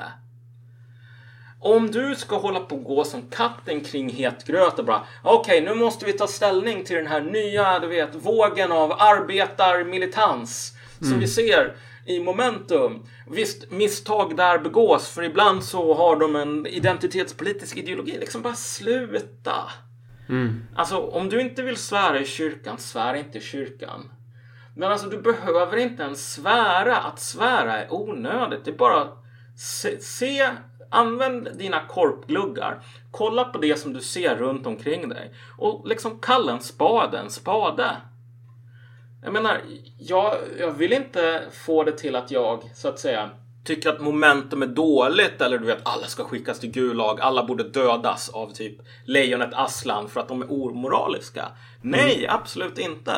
Om du ska hålla på och gå som katten kring het gröt och bara okej, nu måste vi ta ställning till den här nya, du vet, vågen av arbetarmilitans som vi ser i momentum. Visst, misstag där begås, för ibland så har de en identitetspolitisk ideologi. Liksom bara sluta. Alltså, om du inte vill svära i kyrkan, svär inte i kyrkan. Men alltså, du behöver inte ens svära. Att svära är onödigt. Det är bara se, se använd dina korpgluggar. Kolla på det som du ser runt omkring dig. Och liksom kalla en spade en spade. Jag menar, jag, jag vill inte få det till att jag, så att säga, tycker att momentum är dåligt eller du vet, alla ska skickas till Gulag, alla borde dödas av typ lejonet Aslan för att de är omoraliska. Nej, absolut inte.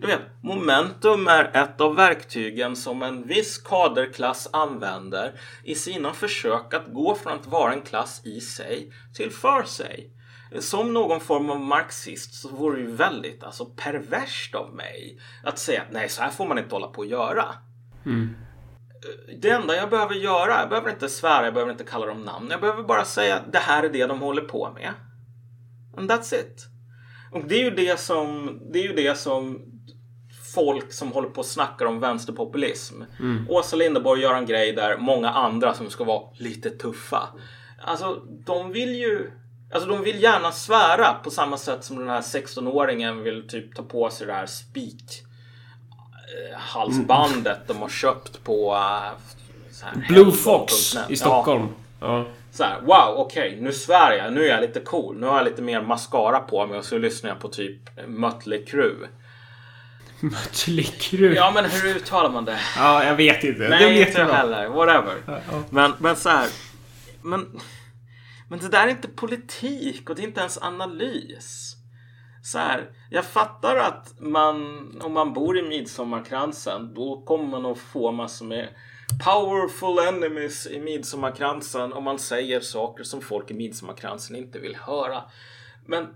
Du vet, momentum är ett av verktygen som en viss kaderklass använder i sina försök att gå från att vara en klass i sig till för sig. Som någon form av marxist så vore det ju väldigt alltså, perverst av mig att säga att nej, så här får man inte hålla på att göra. Det enda jag behöver göra, jag behöver inte svära, jag behöver inte kalla dem namn. Jag behöver bara säga att det här är det de håller på med. And that's it. Och det är ju det som, det är ju det som folk som håller på och snackar om vänsterpopulism. Åsa Linderborg gör en grej där många andra som ska vara lite tuffa. Alltså, de vill ju... Alltså de vill gärna svära på samma sätt som den här 16-åringen vill typ ta på sig det här spik eh, halsbandet de har köpt på eh, här, Blue. Fox i Stockholm. Ja. Så här, wow, okej, nu svär jag. Nu är jag lite cool. Nu har jag lite mer mascara på mig och så lyssnar jag på typ Mötley Crüe. Mötley Crüe. Ja, men hur uttalar man det? Ja, jag vet inte. det Nej, vet inte jag heller. Whatever. Ja. Men, men så här. Men, men det där är inte politik och det är inte ens analys. Så här, jag fattar att man, om man bor i midsommarkransen, då kommer man att få massor med powerful enemies i midsommarkransen om man säger saker som folk i midsommarkransen inte vill höra. Men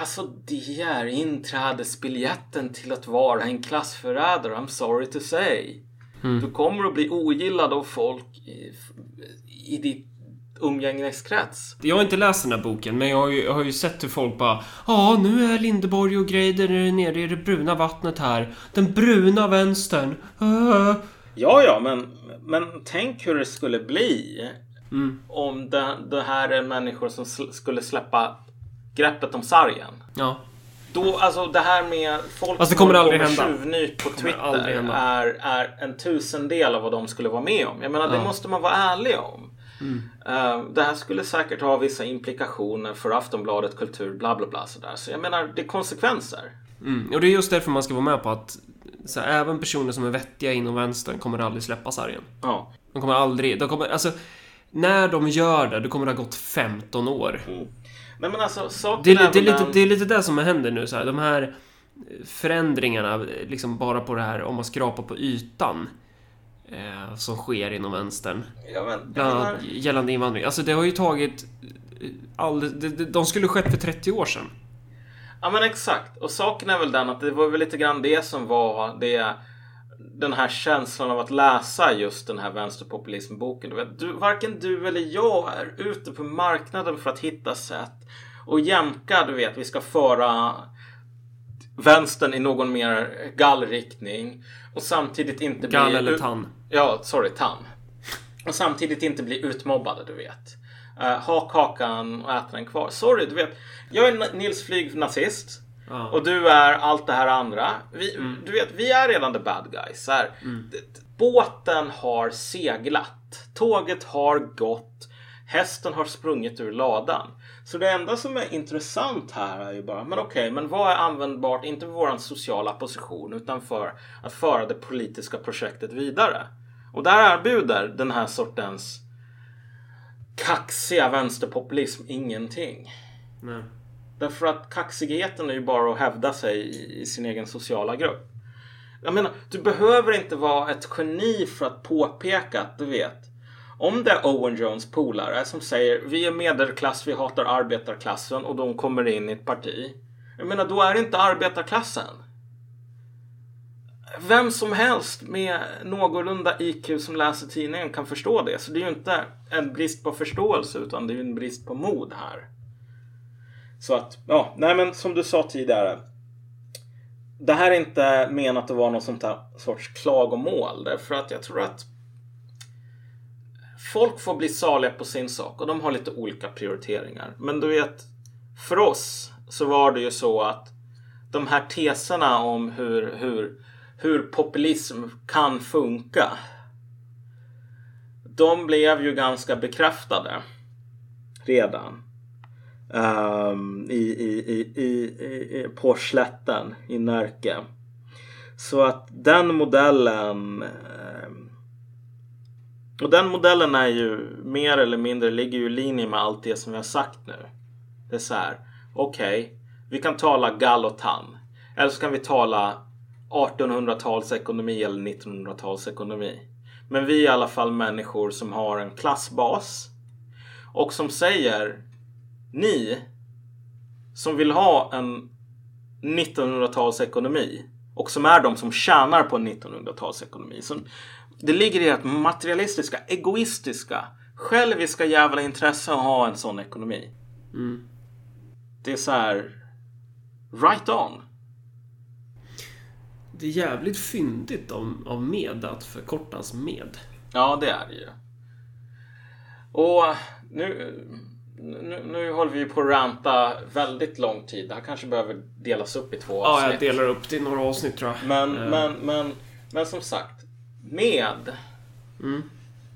Alltså det är inträdesbiljetten till att vara en klassförrädare, I'm sorry to say. Du kommer att bli ogillad av folk i, i ditt umgängeskrets. Jag har inte läst den här boken, men jag har ju, jag har ju sett hur folk bara Ja, nu är Lindeborg och Greider nere i det bruna vattnet här. Den bruna vänstern. Äh. Ja, ja, men, men tänk hur det skulle bli om det, det här är människor som sl- skulle släppa greppet om sargen. Ja. Då, alltså det här med folk Alltså, det kommer som aldrig tjuvnyp på Twitter är, är en tusendel av vad de skulle vara med om. Jag menar, det Ja. måste man vara ärlig om. Mm. Eh, det här skulle säkert ha vissa implikationer för Aftonbladet Kultur, bla bla bla sådär. Så jag menar, det är konsekvenser. Mm. Och det är just därför man ska vara med på att så här, även personer som är vettiga inom vänstern kommer aldrig släppa sargen. Ja. De kommer aldrig... De kommer, alltså, när de gör det, då kommer det ha gått 15 år. Nej men alltså, saken Det är, det, är lite, det är lite det som händer nu. Så här, de här förändringarna, liksom bara på det här om man skrapar på ytan. Eh, som sker inom vänstern. Ja, men, Bland menar, annat gällande invandring. Alltså det har ju tagit... eh, All, de, de, de skulle skett för 30 år sedan. Ja men exakt. Och saken är väl den att det var väl lite grann det som var det den här känslan av att läsa just den här vänsterpopulismboken. Du vet, du, varken du eller jag är ute på marknaden för att hitta sätt och jämka, du vet, vi ska föra vänstern i någon mer gallriktning och samtidigt inte Gall bli... eller tann. Ja, sorry, tann. Och samtidigt inte bli utmobbade, du vet. Uh, ha kakan och äta den kvar. Sorry, du vet. Jag är Nils Flyg nazist. Och du är allt det här andra. Vi, Du vet, vi är redan the bad guys. Så det- Båten har seglat. Tåget har gått. Hästen har sprungit ur ladan. Så det enda som är intressant här är ju bara, men okej, men vad är användbart, inte för vår sociala position, utan för att föra det politiska projektet vidare. Och där erbjuder den här sortens kaxiga vänsterpopulism ingenting. Nej. Därför att kaxigheten är ju bara att hävda sig i- i sin egen sociala grupp. Jag menar, du behöver inte vara ett geni för att påpeka att du vet. Om det är Owen Jones polare som säger vi är medelklass, vi hatar arbetarklassen och de kommer in i ett parti. Jag menar, då är det inte arbetarklassen. Vem som helst med någorlunda IQ som läser tidningen kan förstå det. Så det är ju inte en brist på förståelse utan det är ju en brist på mod här. Så att, ja, nej men som du sa tidigare. Det här är inte menat att vara någon sånt här sorts klagomål. Därför att jag tror att folk får bli saliga på sin sak och de har lite olika prioriteringar. Men du vet, för oss så var det ju så att de här teserna om hur, hur, hur populism kan funka. De blev ju ganska bekräftade redan um, i, i, i, i, i, på slätten i Närke. Så att den modellen ehm, och den modellen är ju mer eller mindre ligger ju i linje med allt det som vi har sagt nu. Det är så här. Okej, vi kan tala gall och tann. Eller så kan vi tala 1800-talsekonomi eller 1900-talsekonomi. Men vi är i alla fall människor som har en klassbas. Och som säger ni som vill ha en 1900-talsekonomi och som är de som tjänar på en 1900-talsekonomi. Som, det ligger i ert materialistiska, egoistiska, själviska jävla intresse att ha en sån ekonomi. Mm. Det är så här... Right on. Det är jävligt fyndigt av, av med att förkortas med. Ja, det är det ju. Och nu, nu, nu håller vi på att ranta väldigt lång tid. Det här kanske behöver delas upp i två Ja, avsnitt. jag delar upp det i några avsnitt tror jag. Men, Eh, men, men, men som sagt. Med.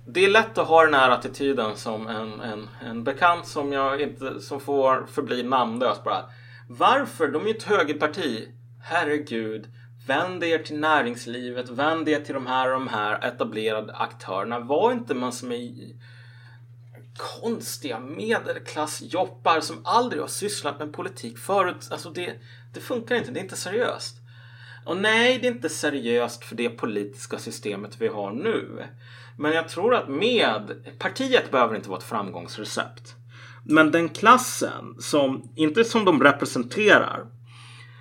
Det är lätt att ha den här attityden som en, en, en bekant som jag inte som får förbli namnlös bara. Varför? De är ju ett högerparti. Herregud. Vänd er till näringslivet. Vänd er till de här och de här etablerade aktörerna. Var inte man som är konstiga medelklassjobbar som aldrig har sysslat med politik förut. Alltså det, det funkar inte. Det är inte seriöst. Och nej, det är inte seriöst för det politiska systemet vi har nu. Men jag tror att med partiet behöver inte vara ett framgångsrecept. Men den klassen som, inte som de representerar,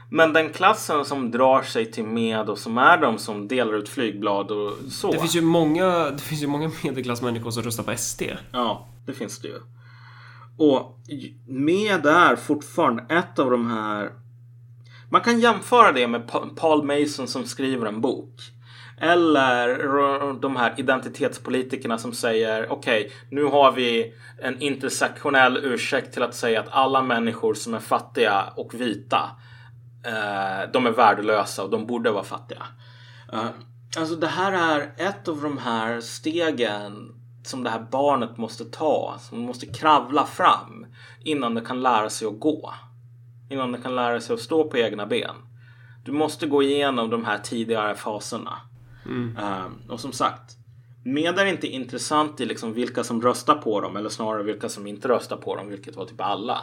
men den klassen som drar sig till med och som är de som delar ut flygblad och så. Det finns ju många, det finns ju många medelklassmänniskor som röstar på SD. Ja, det finns det ju. Och med är fortfarande ett av de här... Man kan jämföra det med Pa- Paul Mason som skriver en bok. Eller de här identitetspolitikerna som säger okej, nu har vi en intersektionell ursäkt till att säga att alla människor som är fattiga och vita eh, de är värdelösa och de borde vara fattiga. Eh, alltså det här är ett av de här stegen som det här barnet måste ta, som måste kravla fram innan det kan lära sig att gå. Innan det kan lära sig att stå på egna ben. Du måste gå igenom de här tidigare faserna. Eh, och som sagt, med är inte intressant i liksom vilka som röstar på dem eller snarare vilka som inte röstar på dem, vilket var typ alla.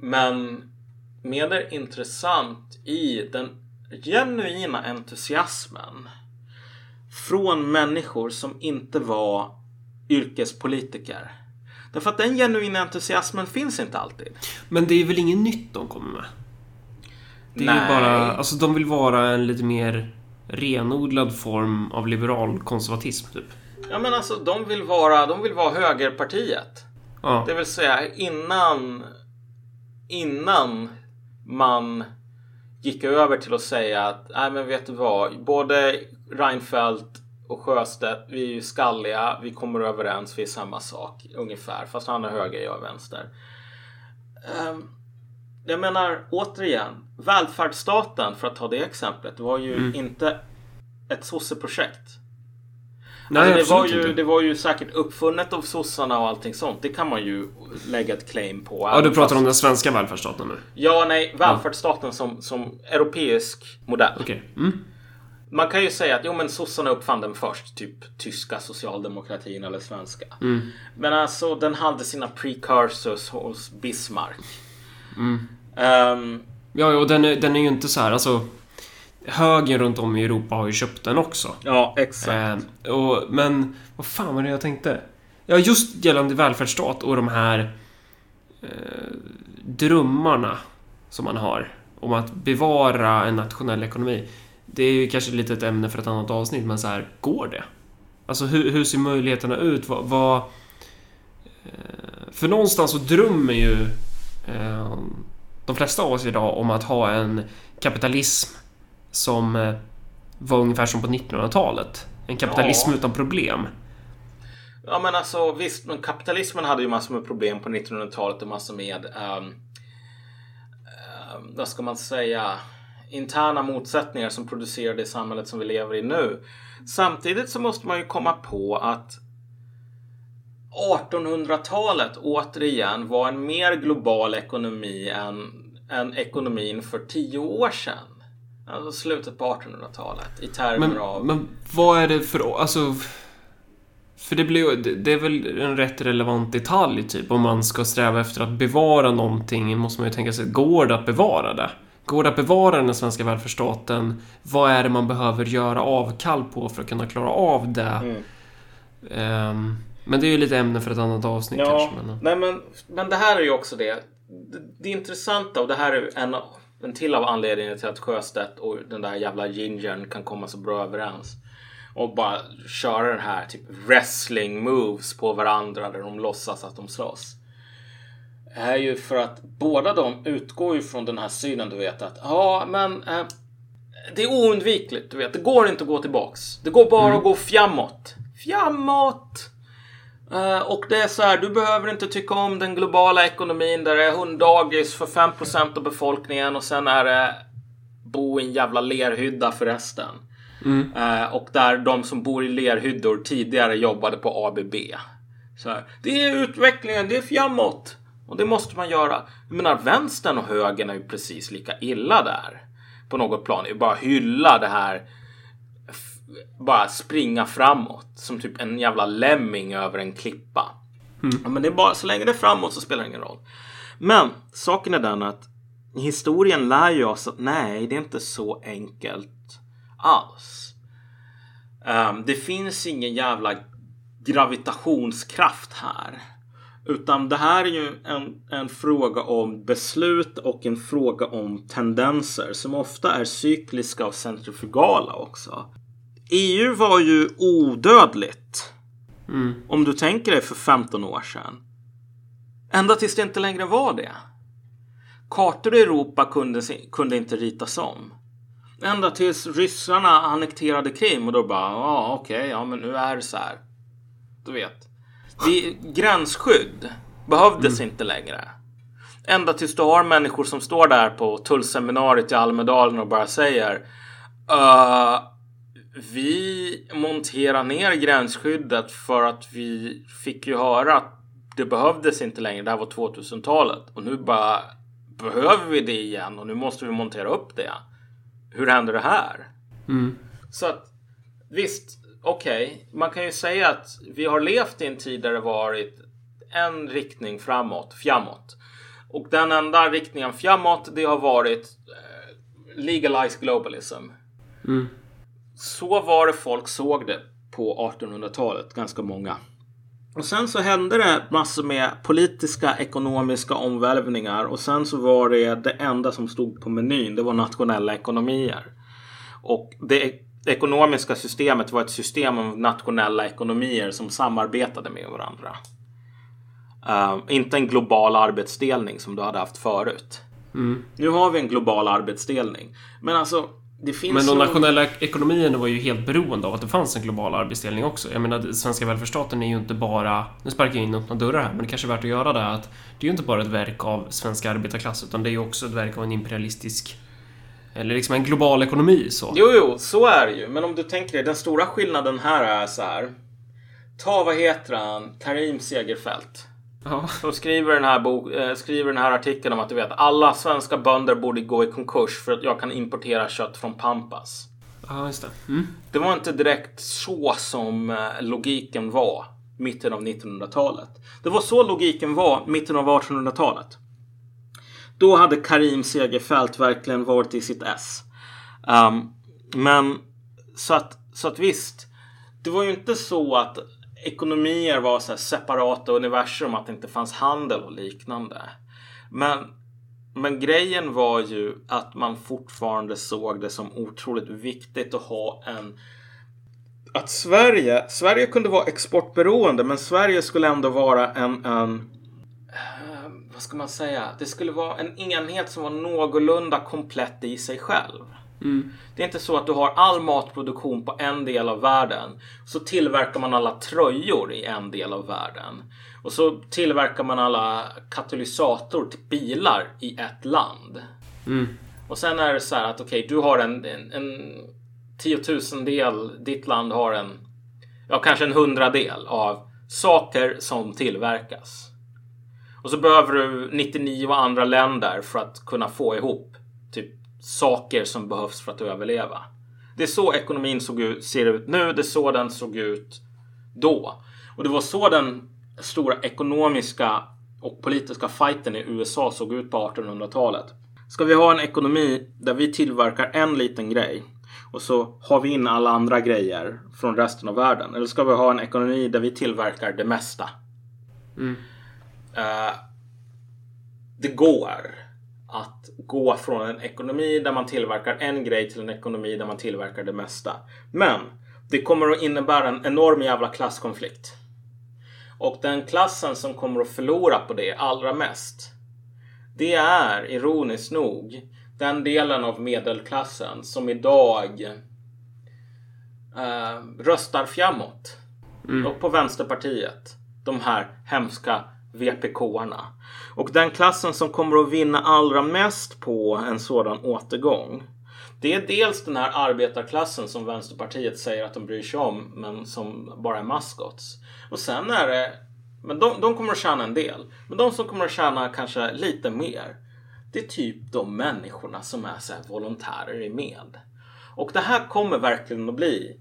Men med är intressant i den genuina entusiasmen från människor som inte var yrkespolitiker. Därför att den genuina entusiasmen finns inte alltid. Men det är väl inget nytt de kommer med? Det är Nej. bara, alltså de vill vara en lite mer renodlad form av liberal konservatism typ. Ja men alltså de vill vara, de vill vara högerpartiet. Ja. Det vill säga innan innan man gick över till att säga att nej men vet du vad, både Reinfeldt och Sjöstedt, vi är ju skalliga, vi kommer överens, vi är samma sak ungefär, fast han är höger, jag är vänster. Ehm, jag menar återigen, välfärdsstaten för att ta det exemplet var ju inte ett sosseprojekt. Nej, Alltså, det, var ju, inte. det var ju säkert uppfunnet av sossarna och allting sånt. Det kan man ju lägga ett claim på. Ja, du pratar fast- om den svenska välfärdsstaten nu? Ja, nej, välfärdsstaten som, som europeisk modell. Okej. Mm. Man kan ju säga att jo, men sossarna uppfann den först, typ tyska socialdemokratin eller svenska. Mm. Men alltså, den hade sina precursors hos Bismarck. Mm. Ehm, Ja, och den är, den är ju inte så här, alltså... Högern runt om i Europa har ju köpt den också. ja, exakt. Eh, och, men vad fan var det jag tänkte? Ja, just gällande välfärdsstat och de här eh, drömmarna som man har om att bevara en nationell ekonomi. Det är ju kanske lite ett ämne för ett annat avsnitt, men så här, går det? Alltså hur, hur ser möjligheterna ut? Vad... vad eh, för någonstans så drömmer ju eh, de flesta av oss idag om att ha en kapitalism som eh, var ungefär som på 1900-talet. En kapitalism Ja. utan problem. Ja men alltså visst, men kapitalismen hade ju massor med problem på 1900-talet och massor med, ehm, ehm, vad ska man säga, interna motsättningar som producerade det samhället som vi lever i nu. Samtidigt så måste man ju komma på att 1800-talet återigen var en mer global ekonomi än, än ekonomin för tio år sedan. Alltså slutet på 1800-talet i termer Men, av... men vad är det för... Alltså... För det blir Det är väl en rätt relevant detalj, typ. Om man ska sträva efter att bevara någonting måste man ju tänka sig, går det att bevara det? Går det att bevara den svenska välfärdsstaten? Vad är det man behöver göra avkall på för att kunna klara av det? Mm. Ehm, men det är ju lite ämne för ett annat avsnitt Ja, kanske. Men, nej men, men det här är ju också det. Det, det intressanta och det här är en, en till av anledningarna till att Sjöstedt och den där jävla gingern kan komma så bra överens. Och bara köra den här typ wrestling moves på varandra där de låtsas att de slåss. Är ju för att båda de utgår ju från den här synen du vet att ja men eh, det är oundvikligt du vet. Det går inte att gå tillbaks. Det går bara att gå framåt. Framåt! Eh, och det är så här, du behöver inte tycka om den globala ekonomin där det är hunddagis för 5% av befolkningen och sen är det bo i en jävla lerhydda för resten. Mm. Eh, och där de som bor i lerhyddor tidigare jobbade på ABB. Så här, det är utvecklingen, det är framåt. Och det måste man göra. Jag menar, vänstern och högern är ju precis lika illa där. På något plan. Bara hylla det här. Bara springa framåt. Som typ en jävla lemming över en klippa. Ja, men det är bara, så länge det är framåt så spelar det ingen roll. Men saken är den att historien lär ju oss att nej, det är inte så enkelt alls. Ehm, det finns ingen jävla gravitationskraft här. Utan det här är ju en, en fråga om beslut och en fråga om tendenser som ofta är cykliska och centrifugala också. EU var ju odödligt. Om du tänker dig för 15 år sedan. Ända tills det inte längre var det. Kartor i Europa kunde, kunde inte ritas om. Ända tills ryssarna annekterade Krim och då bara, ja okej, ja men nu är det så här. Du vet. Vi, gränsskydd behövdes inte längre. Ända tills du har människor som står där på tullseminariet i Almedalen och bara säger "Eh, vi monterar ner gränsskyddet för att vi fick ju höra att det behövdes inte längre. Det här var 2000-talet och nu bara behöver vi det igen och nu måste vi montera upp det. Hur händer det här? Så att visst, okej, man kan ju säga att vi har levt i en tid där det varit en riktning framåt, framåt. Och den enda riktningen framåt, det har varit eh, legalized globalism. Så var det folk såg det på 1800-talet, ganska många. Och sen så hände det massor med politiska, ekonomiska omvälvningar och sen så var det det enda som stod på menyn, det var nationella ekonomier. Och det ekonomiska systemet var ett system av nationella ekonomier som samarbetade med varandra. Eh, inte en global arbetsdelning som du hade haft förut. Nu har vi en global arbetsdelning. Men alltså, det finns Men de nog- nationella ekonomierna var ju helt beroende av att det fanns en global arbetsdelning också. Jag menar, svenska välfärdsstaten är ju inte bara... Nu sparkar jag in öppna dörrar här, men det kanske är värt att göra det. Att det är ju inte bara ett verk av svenska arbetarklass, utan det är ju också ett verk av en imperialistisk... Eller liksom en global ekonomi så. Jo, jo, så är det ju. Men om du tänker dig, den stora skillnaden här är så här. Ta, vad heter han, Karim Segerfeldt. Ja. Som skriver den, här bok, eh, skriver den här artikeln om att du vet alla svenska bönder borde gå i konkurs för att jag kan importera kött från Pampas. Ja, just det. Mm. Det var inte direkt så som eh, logiken var mitten av 1900-talet. Det var så logiken var mitten av 1800-talet. Då hade Karim Segerfeldt verkligen varit i sitt ess. Um, men så att, så att visst, det var ju inte så att ekonomier var så här separata universum, att det inte fanns handel och liknande. Men, men grejen var ju att man fortfarande såg det som otroligt viktigt att ha en att Sverige, Sverige kunde vara exportberoende men Sverige skulle ändå vara en, en vad ska man säga? Det skulle vara en enhet som var någorlunda komplett i sig själv. Det är inte så att du har all matproduktion på en del av världen. Så tillverkar man alla tröjor i en del av världen. Och så tillverkar man alla katalysator till bilar i ett land. Och sen är det så här att okej, du har en, en, en tiotusendel, ditt land har en, ja kanske en hundradel av saker som tillverkas. Och så behöver du 99 andra länder för att kunna få ihop typ saker som behövs för att överleva. Det är så ekonomin såg ut, ser ut nu, det är så den såg ut då. Och det var så den stora ekonomiska och politiska fighten i USA såg ut på 1800-talet. Ska vi ha en ekonomi där vi tillverkar en liten grej och så har vi in alla andra grejer från resten av världen? Eller ska vi ha en ekonomi där vi tillverkar det mesta? Mm. Eh, det går att gå från en ekonomi där man tillverkar en grej till en ekonomi där man tillverkar det mesta. Men det kommer att innebära en enorm jävla klasskonflikt. Och den klassen som kommer att förlora på det allra mest. Det är ironiskt nog den delen av medelklassen som idag eh, röstar framåt. Och på Vänsterpartiet. de här hemska VPK-arna. Och den klassen som kommer att vinna allra mest på en sådan återgång det är dels den här arbetarklassen som Vänsterpartiet säger att de bryr sig om men som bara är maskots. Och sen är det, men de, de kommer att tjäna en del. Men de som kommer att tjäna kanske lite mer det är typ de människorna som är så här volontärer i med. Och det här kommer verkligen att bli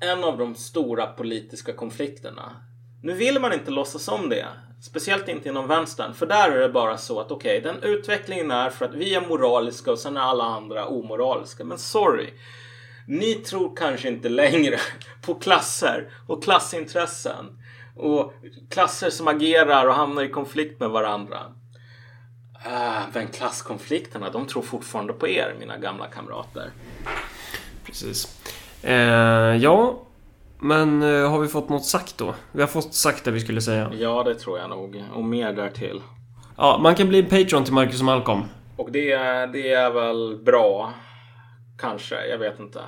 en av de stora politiska konflikterna. Nu vill man inte låtsas om det. Speciellt inte inom vänstern. För där är det bara så att okej, okay, den utvecklingen är för att vi är moraliska och sen är alla andra omoraliska. Men sorry. Ni tror kanske inte längre på klasser och klassintressen. Och klasser som agerar och hamnar i konflikt med varandra. Äh, men klasskonflikterna, de tror fortfarande på er, mina gamla kamrater. Precis. Eh, ja, men eh, har vi fått något sagt då? Vi har fått sagt det vi skulle säga. Ja, det tror jag nog. Och mer därtill. Ja, man kan bli en Patreon till Marcus och Malcolm. Och det, det är väl bra. Kanske, jag vet inte.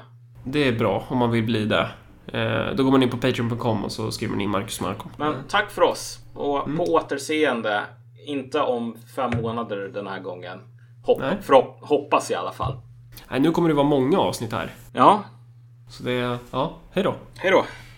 Det är bra om man vill bli det. Eh, då går man in på Patreon.com och så skriver man in Marcus och Malcolm. Men tack för oss. Och mm. på återseende. Inte om fem månader den här gången. Hopp, förhopp, hoppas i alla fall. Nej, nu kommer det vara många avsnitt här. Ja. Så det, ja, hej då. Hej då.